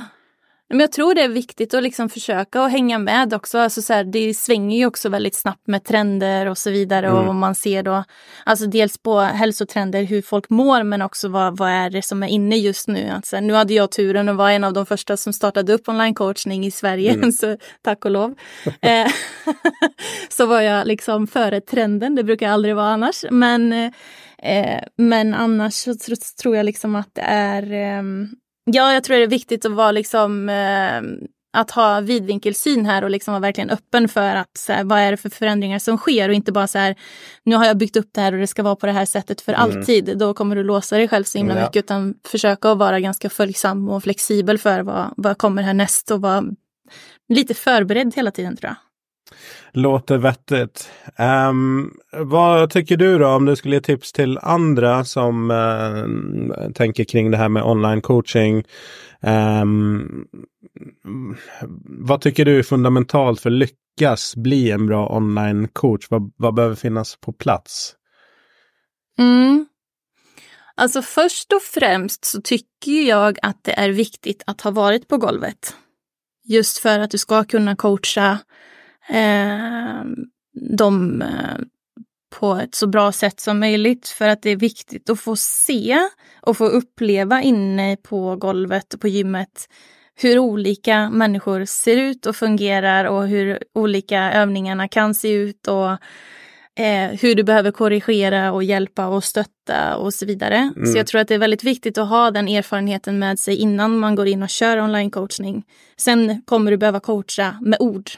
Men jag tror det är viktigt att liksom försöka att hänga med också. Alltså så här, det svänger ju också väldigt snabbt med trender och så vidare. Mm. Och man ser då alltså dels på hälsotrender, hur folk mår, men också vad, vad är det som är inne just nu. Alltså, nu hade jag turen att vara en av de första som startade upp online-coachning i Sverige, mm. så tack och lov. Eh, så var jag liksom före trenden, det brukar jag aldrig vara annars. Men, eh, men annars så tror jag liksom att det är eh, Ja, jag tror det är viktigt att vara liksom eh, att ha vidvinkelsyn här och liksom vara verkligen öppen för att så här, vad är det för förändringar som sker och inte bara så här nu har jag byggt upp det här och det ska vara på det här sättet för mm. alltid. Då kommer du låsa dig själv så himla ja. mycket utan försöka att vara ganska följsam och flexibel för vad, vad kommer härnäst och vara lite förberedd hela tiden tror jag. Låter vettigt. Um, vad tycker du då om du skulle ge tips till andra som uh, tänker kring det här med online coaching? Um, vad tycker du är fundamentalt för att lyckas bli en bra online coach? Vad, vad behöver finnas på plats? Mm. Alltså först och främst så tycker jag att det är viktigt att ha varit på golvet. Just för att du ska kunna coacha eh, dem på ett så bra sätt som möjligt. För att det är viktigt att få se och få uppleva inne på golvet och på gymmet hur olika människor ser ut och fungerar och hur olika övningarna kan se ut och eh, hur du behöver korrigera och hjälpa och stötta och så vidare. Mm. Så jag tror att det är väldigt viktigt att ha den erfarenheten med sig innan man går in och kör online coachning. Sen kommer du behöva coacha med ord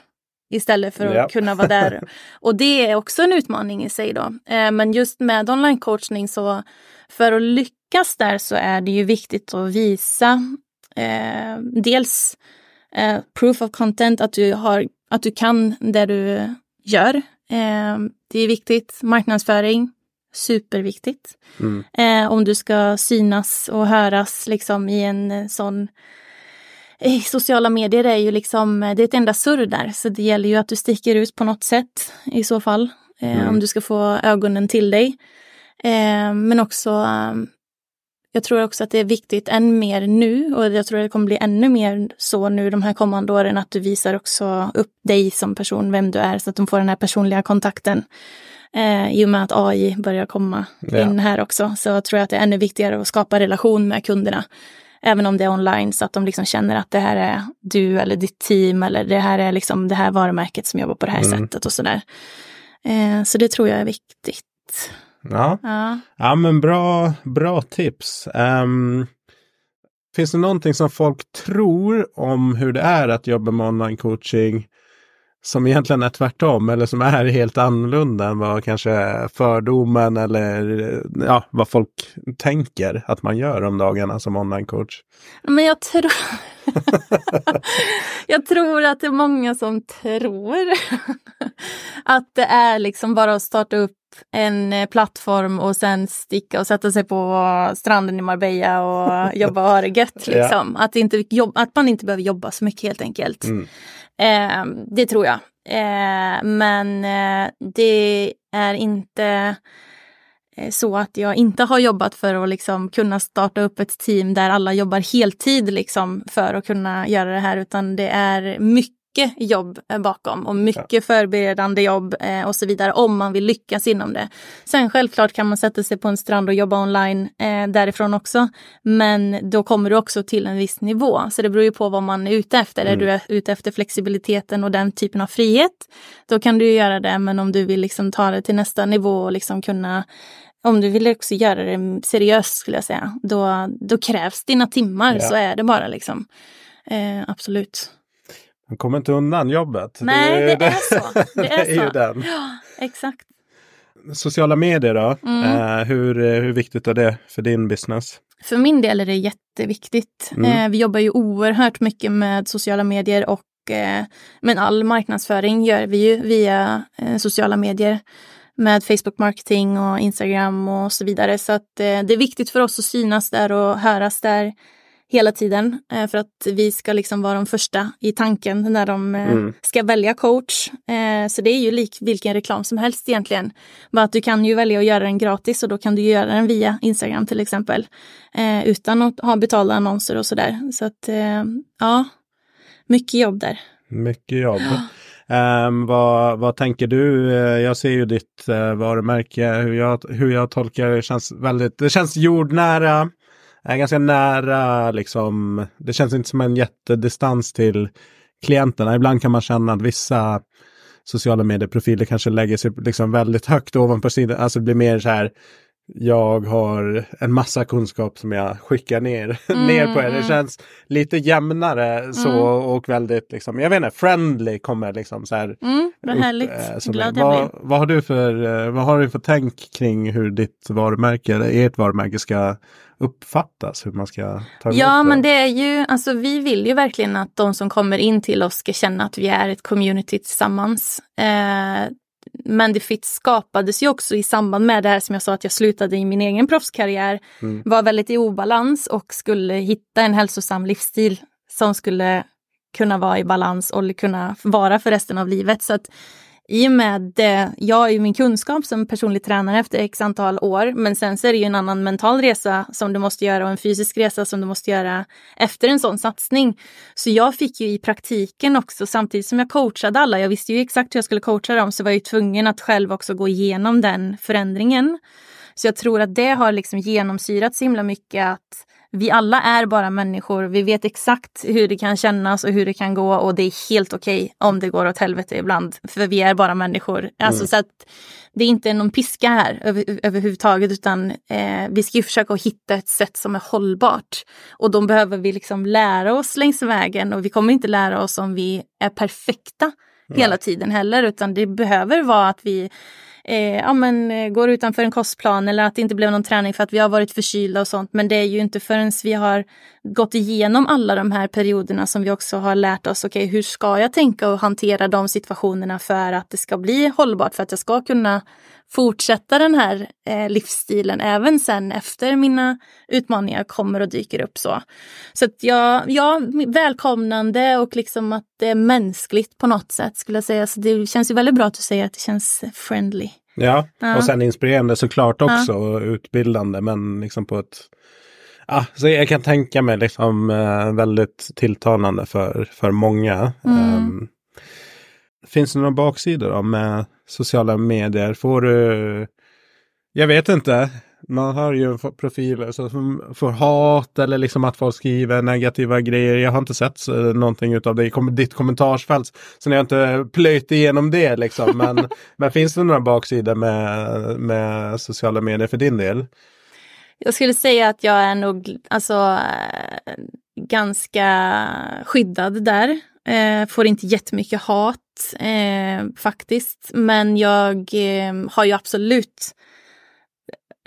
istället för att ja. kunna vara där. Och det är också en utmaning i sig då. Eh, men just med online coachning så för att lyckas där så är det ju viktigt att visa eh, dels eh, proof of content, att du, har, att du kan det du gör. Eh, det är viktigt. Marknadsföring, superviktigt. Mm. Eh, om du ska synas och höras liksom i en sån sociala medier är ju liksom, eh, det är ett enda surr där. Så det gäller ju att du sticker ut på något sätt i så fall. Eh, mm. Om du ska få ögonen till dig. Eh, men också, eh, jag tror också att det är viktigt än mer nu och jag tror att det kommer bli ännu mer så nu de här kommande åren att du visar också upp dig som person, vem du är, så att de får den här personliga kontakten. Eh, I och med att AI börjar komma ja. in här också så tror jag att det är ännu viktigare att skapa relation med kunderna även om det är online, så att de liksom känner att det här är du eller ditt team eller det här är liksom det här varumärket som jobbar på det här mm. sättet och sådär. Eh, så det tror jag är viktigt. Ja, ja. ja men bra, bra tips. Um, finns det någonting som folk tror om hur det är att jobba med online coaching som egentligen är tvärtom eller som är helt annorlunda än vad kanske fördomen eller ja, vad folk tänker att man gör om dagarna som online-coach? Men jag tror... jag tror att det är många som tror att det är liksom bara att starta upp en eh, plattform och sen sticka och sätta sig på stranden i Marbella och jobba och ha det gött. Liksom. Ja. Att, inte att man inte behöver jobba så mycket helt enkelt. Mm. Eh, det tror jag. Eh, men eh, det är inte eh, så att jag inte har jobbat för att liksom kunna starta upp ett team där alla jobbar heltid liksom för att kunna göra det här, utan det är mycket mycket jobb eh, bakom och mycket förberedande jobb eh, och så vidare om man vill lyckas inom det. Sen självklart kan man sätta sig på en strand och jobba online eh, därifrån också. Men då kommer du också till en viss nivå. Så det beror ju på vad man är ute efter. Mm. Är du ute efter flexibiliteten och den typen av frihet, då kan du göra det. Men om du vill liksom ta det till nästa nivå och liksom kunna om du vill också göra det seriöst skulle jag säga, då, då krävs dina timmar. Ja. Så är det bara liksom. Eh, absolut. Man kommer inte undan jobbet. Nej, det, det är så. Det är, är så. ju den. Ja, exakt. Sociala medier då? Mm. Uh, hur, hur viktigt är det för din business? För min del är det jätteviktigt. Mm. Uh, vi jobbar ju oerhört mycket med sociala medier och uh, men all marknadsföring gör vi ju via sociala medier med Facebook marketing och Instagram och så vidare. Så att det är viktigt för oss att synas där och höras där hela tiden eh, för att vi ska liksom vara de första i tanken när de eh, mm. ska välja coach. Eh, så det är ju lik vilken reklam som helst egentligen. Bara att du kan ju välja att göra den gratis och då kan du göra den via Instagram till exempel. Utan att ha betalda annonser och sådär. Så att ja, mycket jobb där. Mycket jobb. Um, vad, vad tänker du? Jag ser ju ditt uh, varumärke, hur jag, hur jag tolkar det känns väldigt, det känns jordnära är ganska nära liksom. Det känns inte som en jättedistans till klienterna. Ibland kan man känna att vissa sociala medieprofiler kanske lägger sig liksom väldigt högt ovanpå sidan. Alltså det blir mer så här. Jag har en massa kunskap som jag skickar ner, mm, ner på er. Det mm. känns lite jämnare så mm. och väldigt liksom, jag vet inte, friendly kommer liksom så här. Mm, vad härligt, upp, glad jag vad, vad har du för, eh, vad har du för tänk kring hur ditt varumärke, eller ert varumärke ska uppfattas, hur man ska ta emot Ja, det. men det är ju, alltså vi vill ju verkligen att de som kommer in till oss ska känna att vi är ett community tillsammans. Eh, men det skapades ju också i samband med det här som jag sa att jag slutade i min egen proffskarriär. Mm. Var väldigt i obalans och skulle hitta en hälsosam livsstil som skulle kunna vara i balans och kunna vara för resten av livet. Så att i och med det, jag har ju min kunskap som personlig tränare efter x antal år, men sen så är det ju en annan mental resa som du måste göra och en fysisk resa som du måste göra efter en sån satsning. Så jag fick ju i praktiken också, samtidigt som jag coachade alla, jag visste ju exakt hur jag skulle coacha dem, så var jag ju tvungen att själv också gå igenom den förändringen. Så jag tror att det har liksom genomsyrat så himla mycket att vi alla är bara människor. Vi vet exakt hur det kan kännas och hur det kan gå och det är helt okej okay om det går åt helvete ibland. För vi är bara människor. Alltså, mm. så att det är inte någon piska här över, överhuvudtaget utan eh, vi ska ju försöka hitta ett sätt som är hållbart. Och då behöver vi liksom lära oss längs vägen och vi kommer inte lära oss om vi är perfekta hela tiden heller utan det behöver vara att vi eh, ja, men, eh, går utanför en kostplan eller att det inte blev någon träning för att vi har varit förkylda och sånt. Men det är ju inte förrän vi har gått igenom alla de här perioderna som vi också har lärt oss, okej okay, hur ska jag tänka och hantera de situationerna för att det ska bli hållbart, för att jag ska kunna fortsätta den här eh, livsstilen även sen efter mina utmaningar kommer och dyker upp så. Så att jag, ja, välkomnande och liksom att det är mänskligt på något sätt skulle jag säga. Så det känns ju väldigt bra att du säger att det känns friendly. Ja, ja. och sen inspirerande såklart också ja. och utbildande men liksom på ett Ja, så jag kan tänka mig liksom eh, väldigt tilltalande för, för många. Mm. Um, finns det några baksidor då med sociala medier? Får du, jag vet inte, man har ju profiler som får hat eller liksom att folk skriver negativa grejer. Jag har inte sett någonting av det i ditt kommentarsfält. Så jag har inte plöjt igenom det liksom. Men, men finns det några baksidor med, med sociala medier för din del? Jag skulle säga att jag är nog alltså, ganska skyddad där. Eh, får inte jättemycket hat eh, faktiskt. Men jag eh, har ju absolut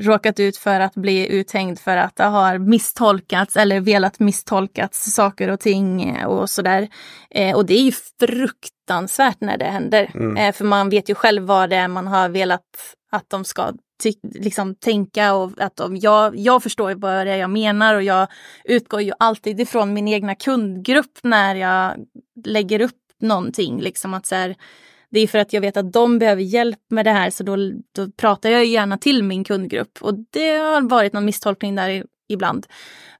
råkat ut för att bli uthängd för att det har misstolkats eller velat misstolkats saker och ting och sådär. Eh, och det är ju fruktansvärt när det händer. Mm. Eh, för man vet ju själv vad det är man har velat att de ska liksom tänka och att om jag, jag förstår vad det är jag menar och jag utgår ju alltid ifrån min egna kundgrupp när jag lägger upp någonting. Liksom att så här, det är för att jag vet att de behöver hjälp med det här så då, då pratar jag gärna till min kundgrupp och det har varit någon misstolkning där ibland.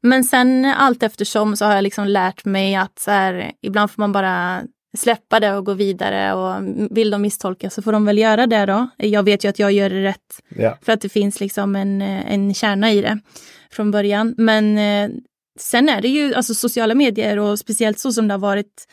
Men sen allt eftersom så har jag liksom lärt mig att så här, ibland får man bara släppa det och gå vidare och vill de misstolka så får de väl göra det då. Jag vet ju att jag gör det rätt ja. för att det finns liksom en, en kärna i det från början. Men eh, sen är det ju alltså sociala medier och speciellt så som det har varit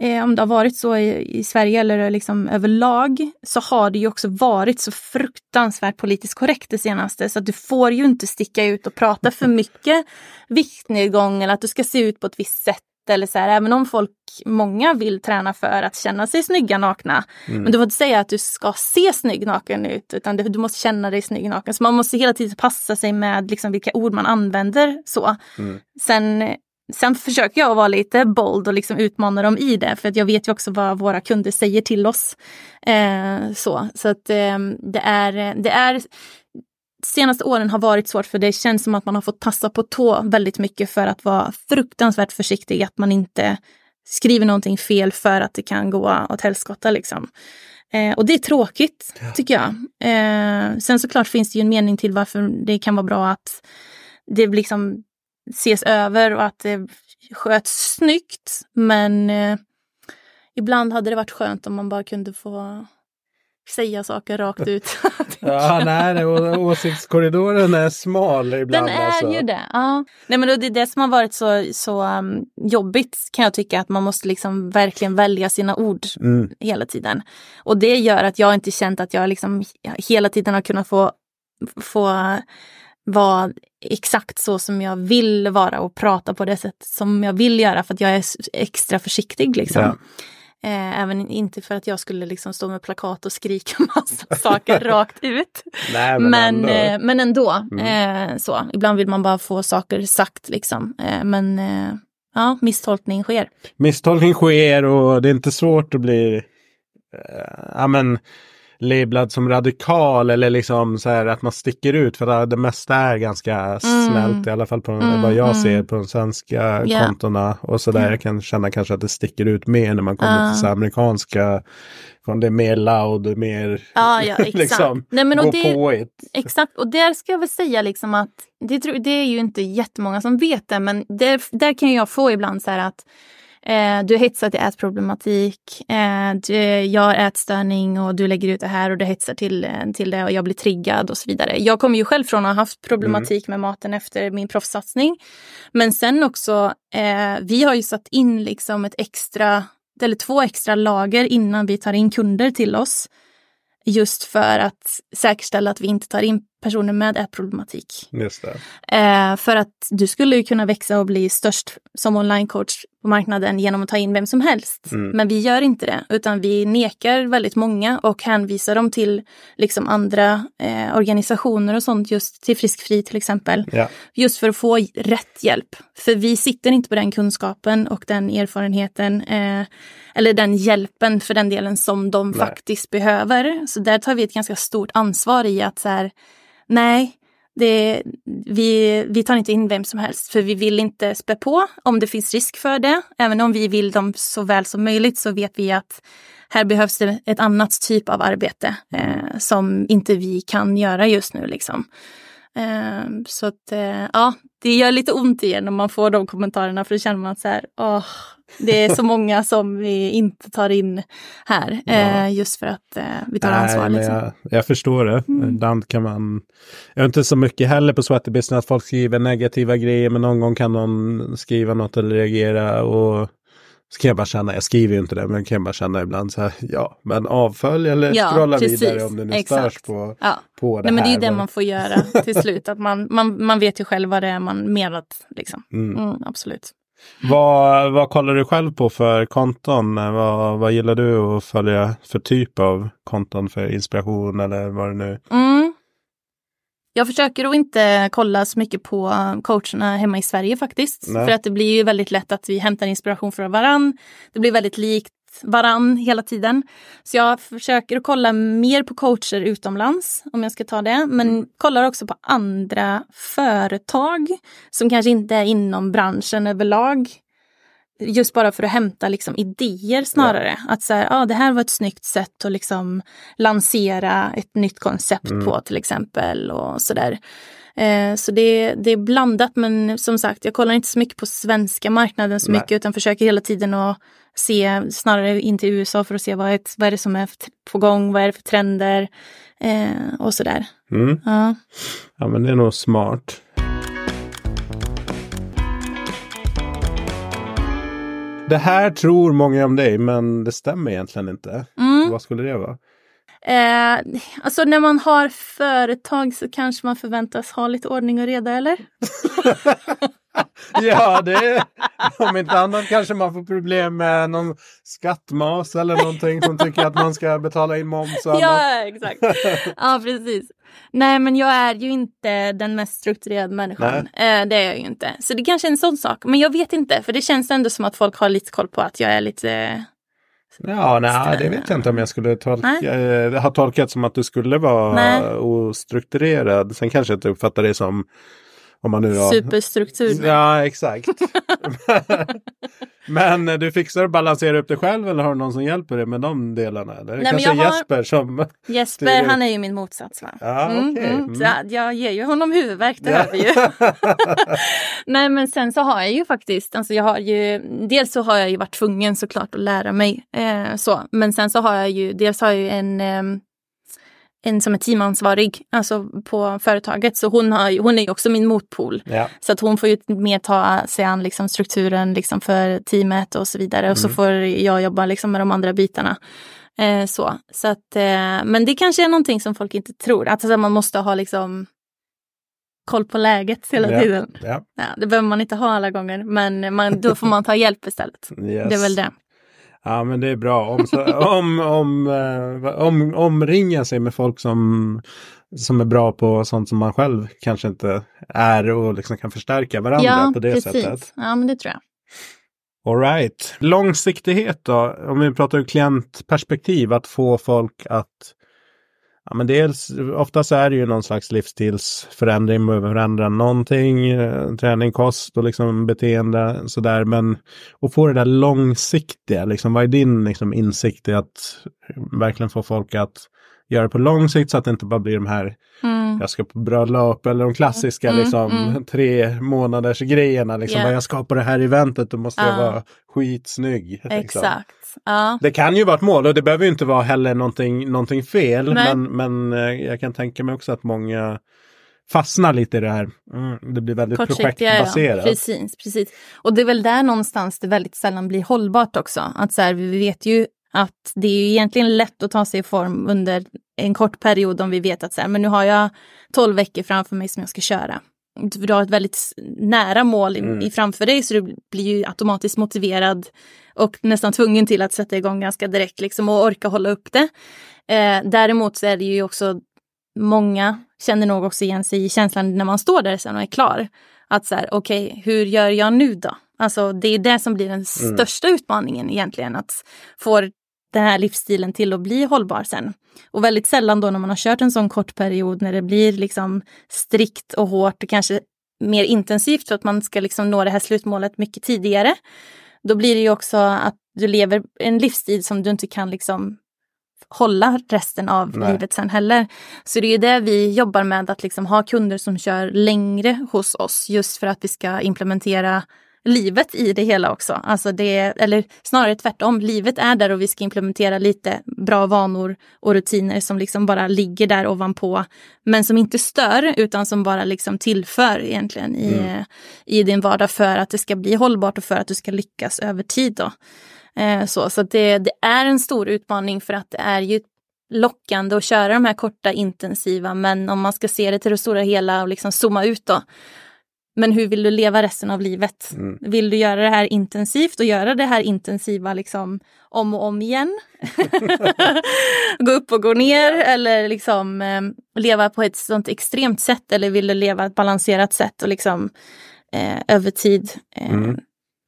Eh, om det har varit så i, i, Sverige eller liksom överlag så har det ju också varit så fruktansvärt politiskt korrekt det senaste så att du får ju inte sticka ut och prata för mycket viktnedgång eller att du ska se ut på ett visst sätt eller så här, även om folk, många vill träna för att känna sig snygga nakna. Mm. Men du får inte säga att du ska se snygg naken ut utan du, måste känna dig snygg naken. Så man måste hela tiden passa sig med liksom vilka ord man använder. så. Mm. Sen Sen försöker jag vara lite bold och liksom utmana dem i det, för att jag vet ju också vad våra kunder säger till oss. Eh, så så att eh, det, är, det är senaste åren har varit svårt för det känns som att man har fått tassa på tå väldigt mycket för att vara fruktansvärt försiktig, att man inte skriver någonting fel för att det kan gå åt helskotta liksom. Eh, och det är tråkigt, ja. tycker jag. Eh, sen såklart finns det ju en mening till varför det kan vara bra att det liksom ses över och att det sköts snyggt. Men eh, ibland hade det varit skönt om man bara kunde få säga saker rakt ut. ja, nej, åsiktskorridoren är smal ibland. Den är alltså. ju det. Ja. Nej, men det är det som har varit så, så um, jobbigt kan jag tycka, att man måste liksom verkligen välja sina ord mm. hela tiden. Och det gör att jag inte känt att jag liksom hela tiden har kunnat få, få vara exakt så som jag vill vara och prata på det sätt som jag vill göra för att jag är extra försiktig. Liksom. Ja. Eh, även inte för att jag skulle liksom stå med plakat och skrika massa saker rakt ut. Nej, men, men, ändå. Eh, men ändå mm. eh, så. Ibland vill man bara få saker sagt liksom. Eh, men eh, ja, misstolkning sker. Misstolkning sker och det är inte svårt att bli eh, ja, men, lablad som radikal eller liksom så här att man sticker ut för det mesta är ganska mm. snällt i alla fall på mm, vad jag mm. ser på de svenska yeah. kontona och så där. Yeah. Jag kan känna kanske att det sticker ut mer när man kommer uh. till så amerikanska. Det är mer loud, mer ja, ja, exakt. liksom, Nej, men gå det, på it. Exakt, och där ska jag väl säga liksom att det, det är ju inte jättemånga som vet det, men där, där kan jag få ibland så här att Eh, du hetsar till ätproblematik. Eh, du, jag har ätstörning och du lägger ut det här och du hetsar till, eh, till det och jag blir triggad och så vidare. Jag kommer ju själv från att ha haft problematik mm. med maten efter min proffssatsning. Men sen också, eh, vi har ju satt in liksom ett extra, eller två extra lager innan vi tar in kunder till oss. Just för att säkerställa att vi inte tar in personer med ätproblematik. Just det. Eh, för att du skulle ju kunna växa och bli störst som onlinecoach på marknaden genom att ta in vem som helst. Mm. Men vi gör inte det, utan vi nekar väldigt många och hänvisar dem till liksom andra eh, organisationer och sånt, just till Friskfri till exempel. Ja. Just för att få rätt hjälp. För vi sitter inte på den kunskapen och den erfarenheten, eh, eller den hjälpen för den delen som de Nej. faktiskt behöver. Så där tar vi ett ganska stort ansvar i att så här, nej, det, vi, vi tar inte in vem som helst för vi vill inte spä på om det finns risk för det. Även om vi vill dem så väl som möjligt så vet vi att här behövs det ett annat typ av arbete eh, som inte vi kan göra just nu. Liksom. Eh, så att eh, ja, det gör lite ont igen när man får de kommentarerna för då känner man så här, åh, det är så många som vi inte tar in här. Ja. Eh, just för att eh, vi tar Nej, ansvar. Liksom. Jag, jag, förstår det. Mm. Ibland kan man... Jag är inte så mycket heller på Sweaty Business att folk skriver negativa grejer. Men någon gång kan någon skriva något eller reagera. Och så kan jag bara känna, jag skriver ju inte det, men kan jag bara känna ibland så här, ja, men avfölj eller ja, scrolla precis, vidare om det nu störs på, ja. på det Nej. Men det är det man får göra till slut, att man, man, man vet ju själv vad det är man menat. Liksom. Mm. Mm, absolut. Vad, vad kollar du själv på för konton? Vad, vad gillar du att följa för typ av konton för inspiration eller vad det nu mm. Jag försöker att inte kolla så mycket på coacherna hemma i Sverige faktiskt. Nej. För att det blir ju väldigt lätt att vi hämtar inspiration från varann. Det blir väldigt likt varann hela tiden. Så jag försöker att kolla mer på coacher utomlands om jag ska ta det. Men mm. kollar också på andra företag som kanske inte är inom branschen överlag. Just bara för att hämta liksom idéer snarare. Ja. Att säga, ah, det här var ett snyggt sätt att liksom lansera ett nytt koncept mm. på till exempel och sådär. Eh, så det, det är blandat men som sagt jag kollar inte så mycket på svenska marknaden så Nej. mycket utan försöker hela tiden att se snarare in till USA för att se vad är, vad är det som är på gång, vad är det för trender eh, och sådär. Mm. Ja. ja men det är nog smart. Det här tror många om dig men det stämmer egentligen inte. Mm. Vad skulle det vara? Eh, alltså när man har företag så kanske man förväntas ha lite ordning och reda eller? ja, det om inte annat kanske man får problem med någon skattmas eller någonting som tycker att man ska betala in moms och Ja, exakt. Ja, precis. Nej, men jag är ju inte den mest strukturerade människan. Eh, det är jag ju inte. Så det kanske är en sån sak. Men jag vet inte, för det känns ändå som att folk har lite koll på att jag är lite Ja, nej, det vet jag inte om jag skulle tolka, eh, ha tolkat som att du skulle vara nej. ostrukturerad. Sen kanske jag inte uppfattar det som om man nu har... Superstruktur. Ja, exakt. men du fixar att balansera upp det själv eller har du någon som hjälper dig med de delarna? Eller? Nej, Kanske har... Jesper som... Jesper, han är ju min motsats. Va? Ja, mm, okay. mm. Mm. Jag, jag ger ju honom huvudvärk, det hör vi ju. Nej, men sen så har jag ju faktiskt, alltså jag har ju, dels så har jag ju varit tvungen såklart att lära mig eh, så, men sen så har jag ju, dels har jag ju en eh, en som är teamansvarig alltså på företaget. Så hon, har, hon är ju också min motpol. Ja. Så att hon får ju mer ta sig an liksom strukturen liksom för teamet och så vidare. Och så mm. får jag jobba liksom med de andra bitarna. Eh, så. Så att, eh, men det kanske är någonting som folk inte tror. Att alltså, man måste ha liksom koll på läget hela ja. tiden. Ja, det behöver man inte ha alla gånger, men man, då får man ta hjälp istället. Yes. Det är väl det. Ja men det är bra. Om, om, om, eh, om, omringa sig med folk som, som är bra på sånt som man själv kanske inte är och liksom kan förstärka varandra ja, på det precis. sättet. Ja men det tror jag. Alright. Långsiktighet då, om vi pratar ur klientperspektiv, att få folk att Ja, men dels, oftast är det ju någon slags livsstilsförändring, man behöver förändra någonting, eh, träning, kost och liksom beteende sådär. Men att få det där långsiktiga, liksom, vad är din liksom, insikt i att verkligen få folk att göra det på lång sikt så att det inte bara blir de här mm. jag ska på bröllop eller de klassiska mm, liksom mm. tre månaders grejerna. Liksom, yeah. Jag ska på det här eventet, då måste uh. jag vara skitsnygg. Liksom. Ja. Det kan ju vara ett mål och det behöver inte vara heller någonting, någonting fel. Men, men eh, jag kan tänka mig också att många fastnar lite i det här. Mm, det blir väldigt projektbaserat. Ja. Precis, precis. Och det är väl där någonstans det väldigt sällan blir hållbart också. Att så här, vi vet ju att det är egentligen lätt att ta sig i form under en kort period om vi vet att så här, men nu har jag 12 veckor framför mig som jag ska köra. Du har ett väldigt nära mål mm. i framför dig så du blir ju automatiskt motiverad och nästan tvungen till att sätta igång ganska direkt liksom och orka hålla upp det. Eh, däremot så är det ju också många känner nog också igen sig i känslan när man står där sen och är klar. Att så här, okej, okay, hur gör jag nu då? Alltså det är det som blir den mm. största utmaningen egentligen. Att få den här livsstilen till att bli hållbar sen. Och väldigt sällan då när man har kört en sån kort period när det blir liksom strikt och hårt och kanske mer intensivt för att man ska liksom nå det här slutmålet mycket tidigare. Då blir det ju också att du lever en livsstil som du inte kan liksom hålla resten av Nej. livet sen heller. Så det är ju det vi jobbar med, att liksom ha kunder som kör längre hos oss just för att vi ska implementera livet i det hela också. Alltså det, eller snarare tvärtom, livet är där och vi ska implementera lite bra vanor och rutiner som liksom bara ligger där ovanpå. Men som inte stör utan som bara liksom tillför egentligen i, mm. i din vardag för att det ska bli hållbart och för att du ska lyckas över tid. Då. Eh, så så det, det är en stor utmaning för att det är ju lockande att köra de här korta intensiva men om man ska se det till det stora hela och liksom zooma ut då men hur vill du leva resten av livet? Mm. Vill du göra det här intensivt och göra det här intensiva liksom om och om igen? gå upp och gå ner eller liksom eh, leva på ett sånt extremt sätt eller vill du leva ett balanserat sätt och liksom eh, över tid eh, mm.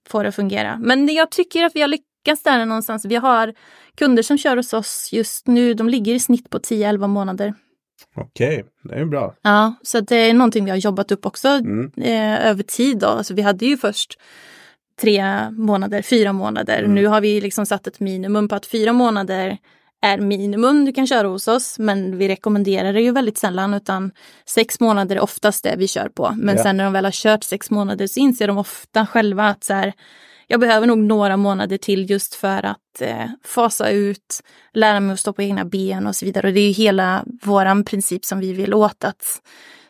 få det att fungera. Men jag tycker att vi har lyckats där någonstans. Vi har kunder som kör hos oss just nu, de ligger i snitt på 10-11 månader. Okej, det är bra. Ja, så det är någonting vi har jobbat upp också mm. eh, över tid. Då. Alltså, vi hade ju först tre månader, fyra månader. Mm. Nu har vi liksom satt ett minimum på att fyra månader är minimum du kan köra hos oss. Men vi rekommenderar det ju väldigt sällan utan sex månader är oftast det vi kör på. Men ja. sen när de väl har kört sex månader så inser de ofta själva att så här, jag behöver nog några månader till just för att eh, fasa ut, lära mig att stå på egna ben och så vidare. Och det är ju hela våran princip som vi vill åt, att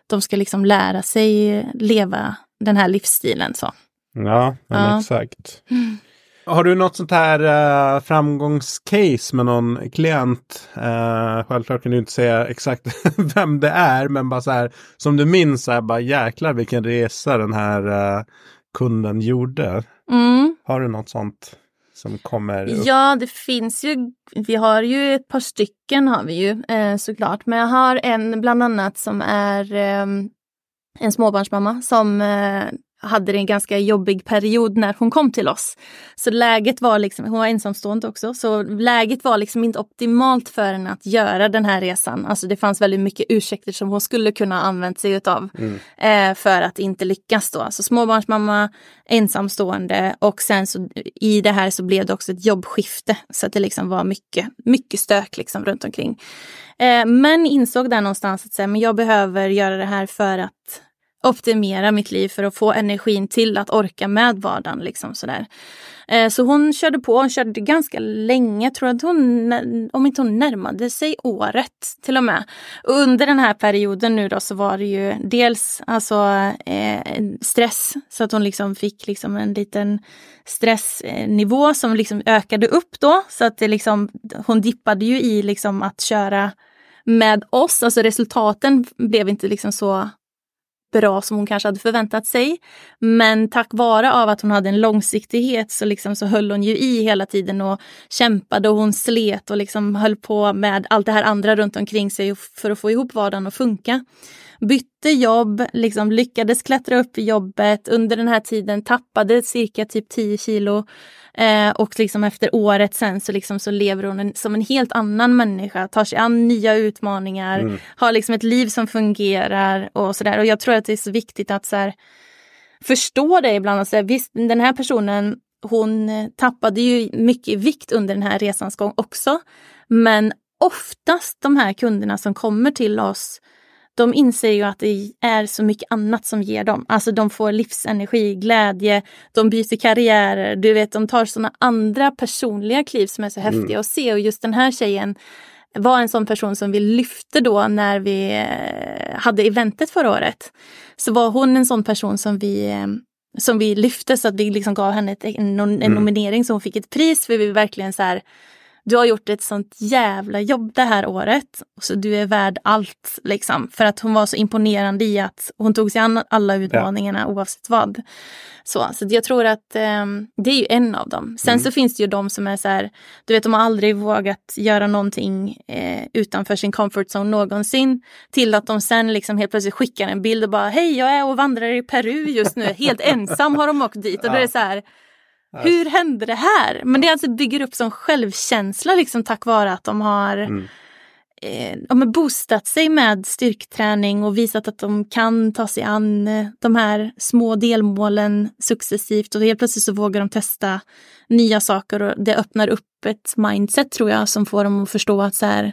de ska liksom lära sig leva den här livsstilen. Så. Ja, ja. exakt. Mm. Har du något sånt här uh, framgångscase med någon klient? Uh, självklart kan du inte säga exakt vem det är, men bara så här som du minns, så här, bara jäklar vilken resa den här uh, kunden gjorde. Mm. Har du något sånt som kommer? Upp? Ja, det finns ju. Vi har ju ett par stycken har vi ju eh, såklart. Men jag har en bland annat som är eh, en småbarnsmamma som eh, hade det en ganska jobbig period när hon kom till oss. Så läget var liksom, hon var ensamstående också, så läget var liksom inte optimalt för henne att göra den här resan. Alltså det fanns väldigt mycket ursäkter som hon skulle kunna använt sig utav mm. eh, för att inte lyckas då. Alltså småbarnsmamma, ensamstående och sen så i det här så blev det också ett jobbskifte. Så att det liksom var mycket, mycket stök liksom runt omkring. Eh, men insåg där någonstans att säga, men jag behöver göra det här för att optimera mitt liv för att få energin till att orka med vardagen. Liksom sådär. Eh, så hon körde på, hon körde ganska länge, tror att hon, om inte hon närmade sig året till och med. Och under den här perioden nu då så var det ju dels alltså eh, stress, så att hon liksom fick liksom en liten stressnivå som liksom ökade upp då. Så att det liksom, hon dippade ju i liksom att köra med oss, alltså resultaten blev inte liksom så bra som hon kanske hade förväntat sig. Men tack vare av att hon hade en långsiktighet så, liksom så höll hon ju i hela tiden och kämpade och hon slet och liksom höll på med allt det här andra runt omkring sig för att få ihop vardagen att funka. Bytte jobb, liksom lyckades klättra upp i jobbet under den här tiden, tappade cirka typ 10 kilo Eh, och liksom efter året sen så, liksom så lever hon en, som en helt annan människa, tar sig an nya utmaningar, mm. har liksom ett liv som fungerar och sådär. Och jag tror att det är så viktigt att så här, förstå det ibland. Alltså, visst, den här personen hon tappade ju mycket vikt under den här resans gång också. Men oftast de här kunderna som kommer till oss de inser ju att det är så mycket annat som ger dem. Alltså de får livsenergi, glädje, de byter karriärer, du vet de tar sådana andra personliga kliv som är så häftiga mm. att se och just den här tjejen var en sån person som vi lyfte då när vi eh, hade eventet förra året. Så var hon en sån person som vi eh, som vi lyfte så att vi liksom gav henne ett, en, en mm. nominering så hon fick ett pris för vi verkligen så här du har gjort ett sånt jävla jobb det här året. Så du är värd allt. Liksom. För att hon var så imponerande i att hon tog sig an alla utmaningarna ja. oavsett vad. Så, så jag tror att eh, det är ju en av dem. Sen mm. så finns det ju de som är så här, du vet de har aldrig vågat göra någonting eh, utanför sin comfort zone någonsin. Till att de sen liksom helt plötsligt skickar en bild och bara hej jag är och vandrar i Peru just nu. Helt ensam har de åkt dit. Och ja. då är det så här, hur hände det här? Men det alltså bygger upp som självkänsla liksom tack vare att de har mm. eh, de boostat sig med styrketräning och visat att de kan ta sig an eh, de här små delmålen successivt och helt plötsligt så vågar de testa nya saker och det öppnar upp ett mindset tror jag som får dem att förstå att så här,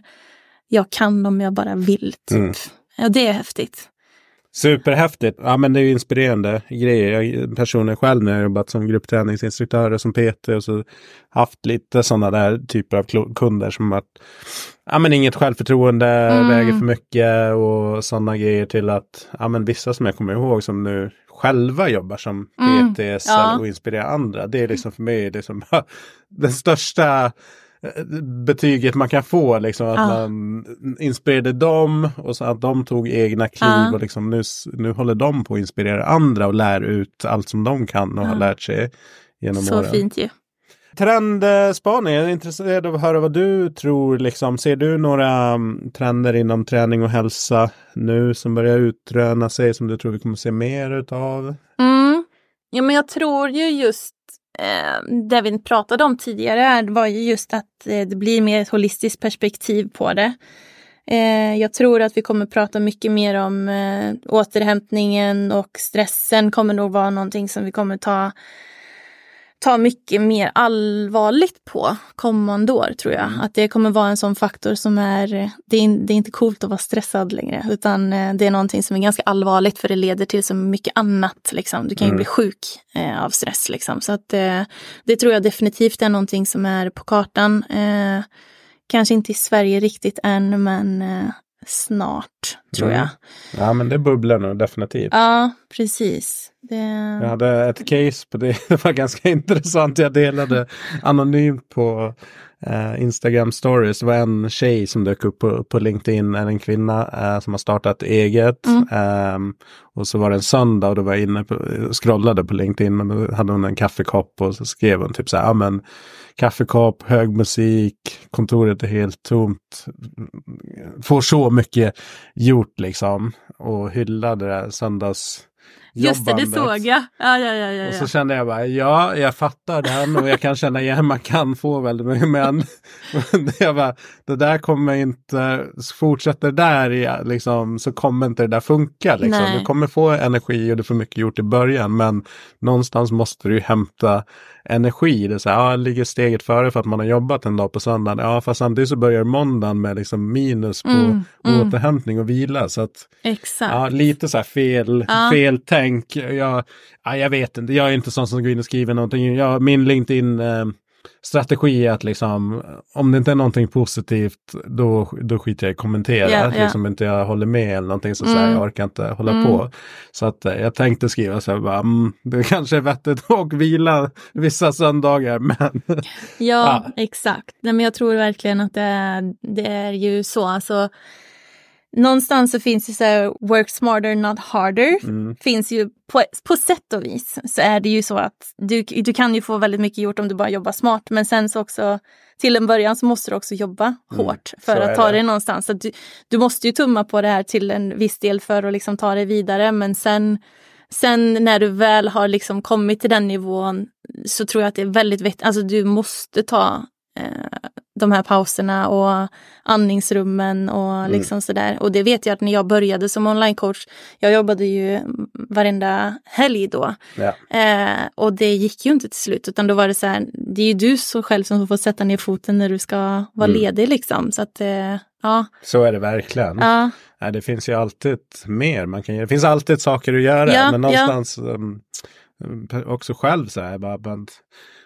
jag kan om jag bara vill. Typ. Mm. Ja, det är häftigt. Superhäftigt. Ja men det är ju inspirerande grejer. Jag personligen själv när jag jobbat som gruppträningsinstruktör och som PT och så haft lite sådana där typer av kunder som varit ja men inget självförtroende, mm. väger för mycket och sådana grejer till att ja men vissa som jag kommer ihåg som nu själva jobbar som PTs mm. ja. och inspirerar andra. Det är liksom för mig det som den största betyget man kan få. Liksom, att ah. man inspirerade dem och så att de tog egna kliv ah. och liksom, nu, nu håller de på att inspirera andra och lär ut allt som de kan och ah. har lärt sig genom så åren. Så fint ju. Trendspaning, jag är intresserad av att höra vad du tror. Liksom. Ser du några um, trender inom träning och hälsa nu som börjar utröna sig som du tror vi kommer se mer utav? Mm. Ja men jag tror ju just Ehm, det vi pratade om tidigare var ju just att eh, det blir mer ett holistiskt perspektiv på det. Eh, jag tror att vi kommer prata mycket mer om eh, återhämtningen och stressen kommer nog vara någonting som vi kommer ta ta mycket mer allvarligt på kommande år tror jag. Mm. Att det kommer vara en sån faktor som är, det är, det är inte coolt att vara stressad längre utan eh, det är någonting som är ganska allvarligt för det leder till så mycket annat. Liksom. Du kan ju mm. bli sjuk eh, av stress. Liksom. Så att eh, det tror jag definitivt är någonting som är på kartan. Eh, kanske inte i Sverige riktigt än men eh, snart, tror mm. jag. Ja, men det bubblar nog definitivt. Ja, precis. Det... Jag hade ett case på det. Det var ganska intressant. Jag delade anonymt på eh, Instagram stories. Det var en tjej som dök upp på, på LinkedIn, är en kvinna eh, som har startat eget. Mm. Eh, och så var det en söndag och då var jag inne på, scrollade på LinkedIn men då hade hon en kaffekopp och så skrev hon typ så här, ja men kaffekopp, hög musik, kontoret är helt tomt. Får så mycket gjort liksom och hyllade det där söndags Just det, det såg jag. Ja, ja, ja, ja, Och så kände jag bara, ja, jag fattar den och jag kan känna igen, man kan få väldigt mycket, men jag bara, det där kommer inte, fortsätter där liksom, så kommer inte det där funka. Liksom. Du kommer få energi och du får mycket gjort i början, men någonstans måste du ju hämta energi. Det är så här, ja, ligger steget före för att man har jobbat en dag på söndagen. Ja, fast samtidigt så börjar måndagen med liksom minus på Mm, mm. återhämtning och vila. Så att, Exakt. Ja, lite så här fel, Ja. fel tänk. Jag, ja, jag vet inte, jag är inte sån som går in och skriver någonting. Jag, min LinkedIn eh, strategi är att liksom, om det inte är någonting positivt, då, då skiter jag i kommentera. Att ja. Liksom inte jag håller med eller någonting så, så här, Mm. jag orkar inte hålla Mm. på. Så att eh, jag tänkte skriva så här, bara, mm, det kanske är vettigt att vila vissa söndagar, men Ja, Ja. exakt. Nej, men jag tror verkligen att det är, det är ju så. Alltså, någonstans så finns det så här, work smarter not harder. mm, Finns ju på, på sätt och vis så är det ju så att du, du kan ju få väldigt mycket gjort om du bara jobbar smart. Men sen så också till en början så måste du också jobba hårt för Mm, så att ta det. dig någonstans. Så du, du måste ju tumma på det här till en viss del för att liksom ta dig vidare. Men sen, sen när du väl har liksom kommit till den nivån så tror jag att det är väldigt viktigt. Alltså du måste ta eh, de här pauserna och andningsrummen och Mm. liksom sådär. Och det vet jag att när jag började som onlinecoach, jag jobbade ju varenda helg då. ja. Eh, och det gick ju inte till slut utan då var det så här, det är ju du så själv som får sätta ner foten när du ska vara Mm. ledig liksom. Så att eh, ja, så är det verkligen. ja, Nej, det finns ju alltid mer man kan göra. Det finns alltid saker att göra. Ja, men någonstans um, också själv så här. Bara,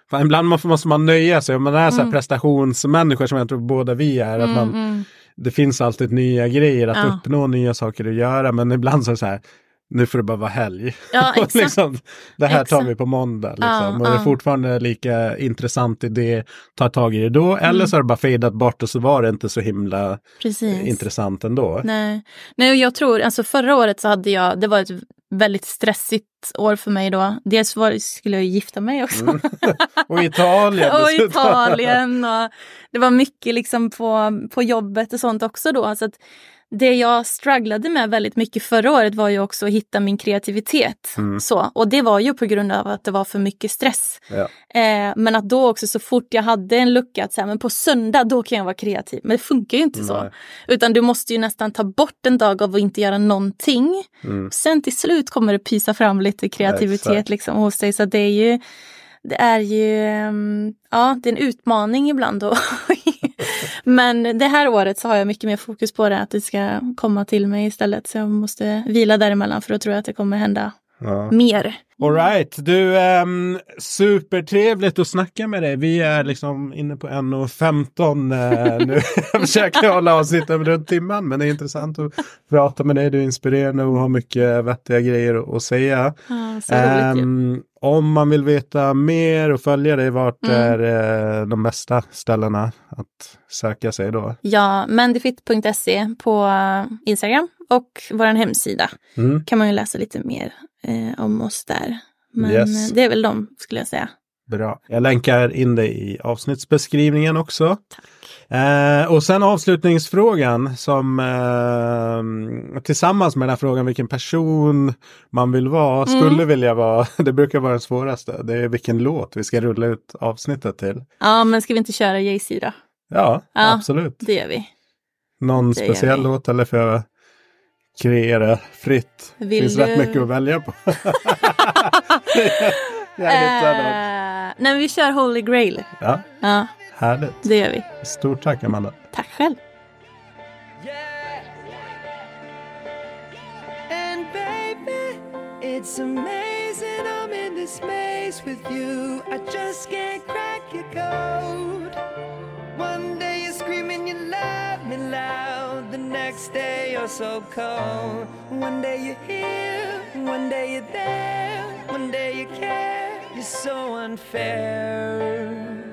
fan, ibland måste måste man nöja sig. Om man är så här Mm. prestationsmänniskor som jag tror båda vi är. Att mm, man, mm. det finns alltid nya grejer att Ja. uppnå, nya saker att göra. Men ibland så är det så här. Nu får det bara vara helg. ja exakt. liksom, det här tar Exakt. vi på måndag. Liksom. Ja, och det är ja. fortfarande lika intressant idé, ta tag i det då. Eller Mm. så har det bara fejdat bort och så var det inte så himla Precis. intressant ändå. Nej. Nej, och jag tror, alltså förra året så hade jag, det var ett väldigt stressigt år för mig då. Dels var, skulle jag gifta mig också. Mm. Och Italien och. Italien och det var mycket liksom på, på jobbet och sånt också då. Så att det jag strugglade med väldigt mycket förra året var ju också att hitta min kreativitet. Mm. Så, och det var ju på grund av att det var för mycket stress. Ja. Eh, men att då också så fort jag hade en lucka att säga, men på söndag då kan jag vara kreativ. Men det funkar ju inte så. Nej. Utan du måste ju nästan ta bort en dag av att inte göra någonting. Mm. Sen till slut kommer det pysa fram lite kreativitet Exakt. liksom hos dig. Så det är ju, det är ju, ehm, ja det är en utmaning ibland. Då. Men det här året så har jag mycket mer fokus på det, att det ska komma till mig istället. Så jag måste vila däremellan för då tror jag att det kommer hända Ja. mer. All right, du, um, supertrevligt att snacka med dig. Vi är liksom inne på 1.15 uh, nu. jag försöker hålla avsnitten runt timmen, men det är intressant att prata med dig. Du är inspirerande och har mycket vettiga grejer att, att säga. Ja, så roligt ju. Ehm, om man vill veta mer och följa dig, vart Mm. är eh, de bästa ställena att söka sig då? Ja, mendifit.se på eh, Instagram och vår hemsida Mm. kan man ju läsa lite mer eh, om oss där. Men Yes. eh, det är väl de skulle jag säga. Bra. Jag länkar in dig i avsnittsbeskrivningen också. Tack. Eh, och sen avslutningsfrågan som eh, tillsammans med den här frågan vilken person man vill vara, Mm. skulle vilja vara, det brukar vara den svåraste, det är vilken låt vi ska rulla ut avsnittet till. Ja, men ska vi inte köra Jay-Z då? Ja, Ja. absolut. Det gör vi. Någon det speciell låt eller jag kreera fritt? Det Vill finns du- rätt mycket att välja på. Jävligt uh... Nej, men vi kör Holy Grail. Ja, Ja, härligt. det gör vi. Stort tack Amanda. Tack själv. It's amazing I'm in this maze with you. I just can't crack your code. The next day you're so cold. One day you're here, one day you're there, one day you care. You're so unfair.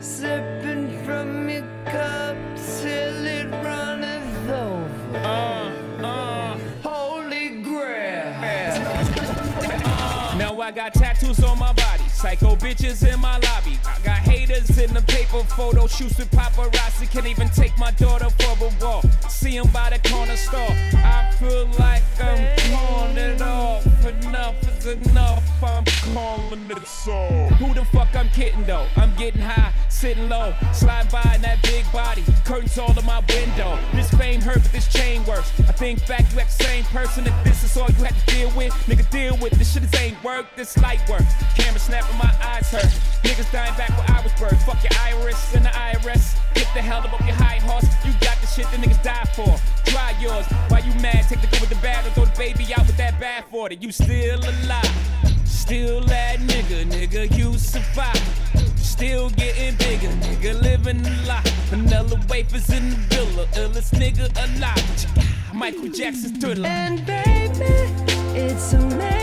Sipping from your cup till it runneth over. Uh, uh, Holy grail. Now I got tattoos on my body, psycho bitches in my lobby. I got haters in the paper photo shoots with paparazzi. Can't even take my daughter for a walk. See 'em by the corner store. I feel like I'm calling it off for enough is enough. I'm calling it so. Who the fuck I'm kidding though? I'm getting high, sitting low, sliding by in that big body, curtains all in my window. This fame hurt, but this chain works. I think back, you act the same person. If this is all you had to deal with, nigga, deal with this shit. This ain't work, this light work. Camera snapping, my eyes hurt. Niggas dying back where I was birthed. Fuck your iris and the IRS. Get the hell up off your high horse. You got the shit the niggas die for. Try yours. Why you mad? Take the good with the bad or throw the baby out with that bad for it. You still alive. Still that nigga, nigga, you survive. Still getting bigger, nigga, living a lot. Vanilla wafers in the villa, illest nigga alive. Michael Jackson's thriller. And baby, it's amazing.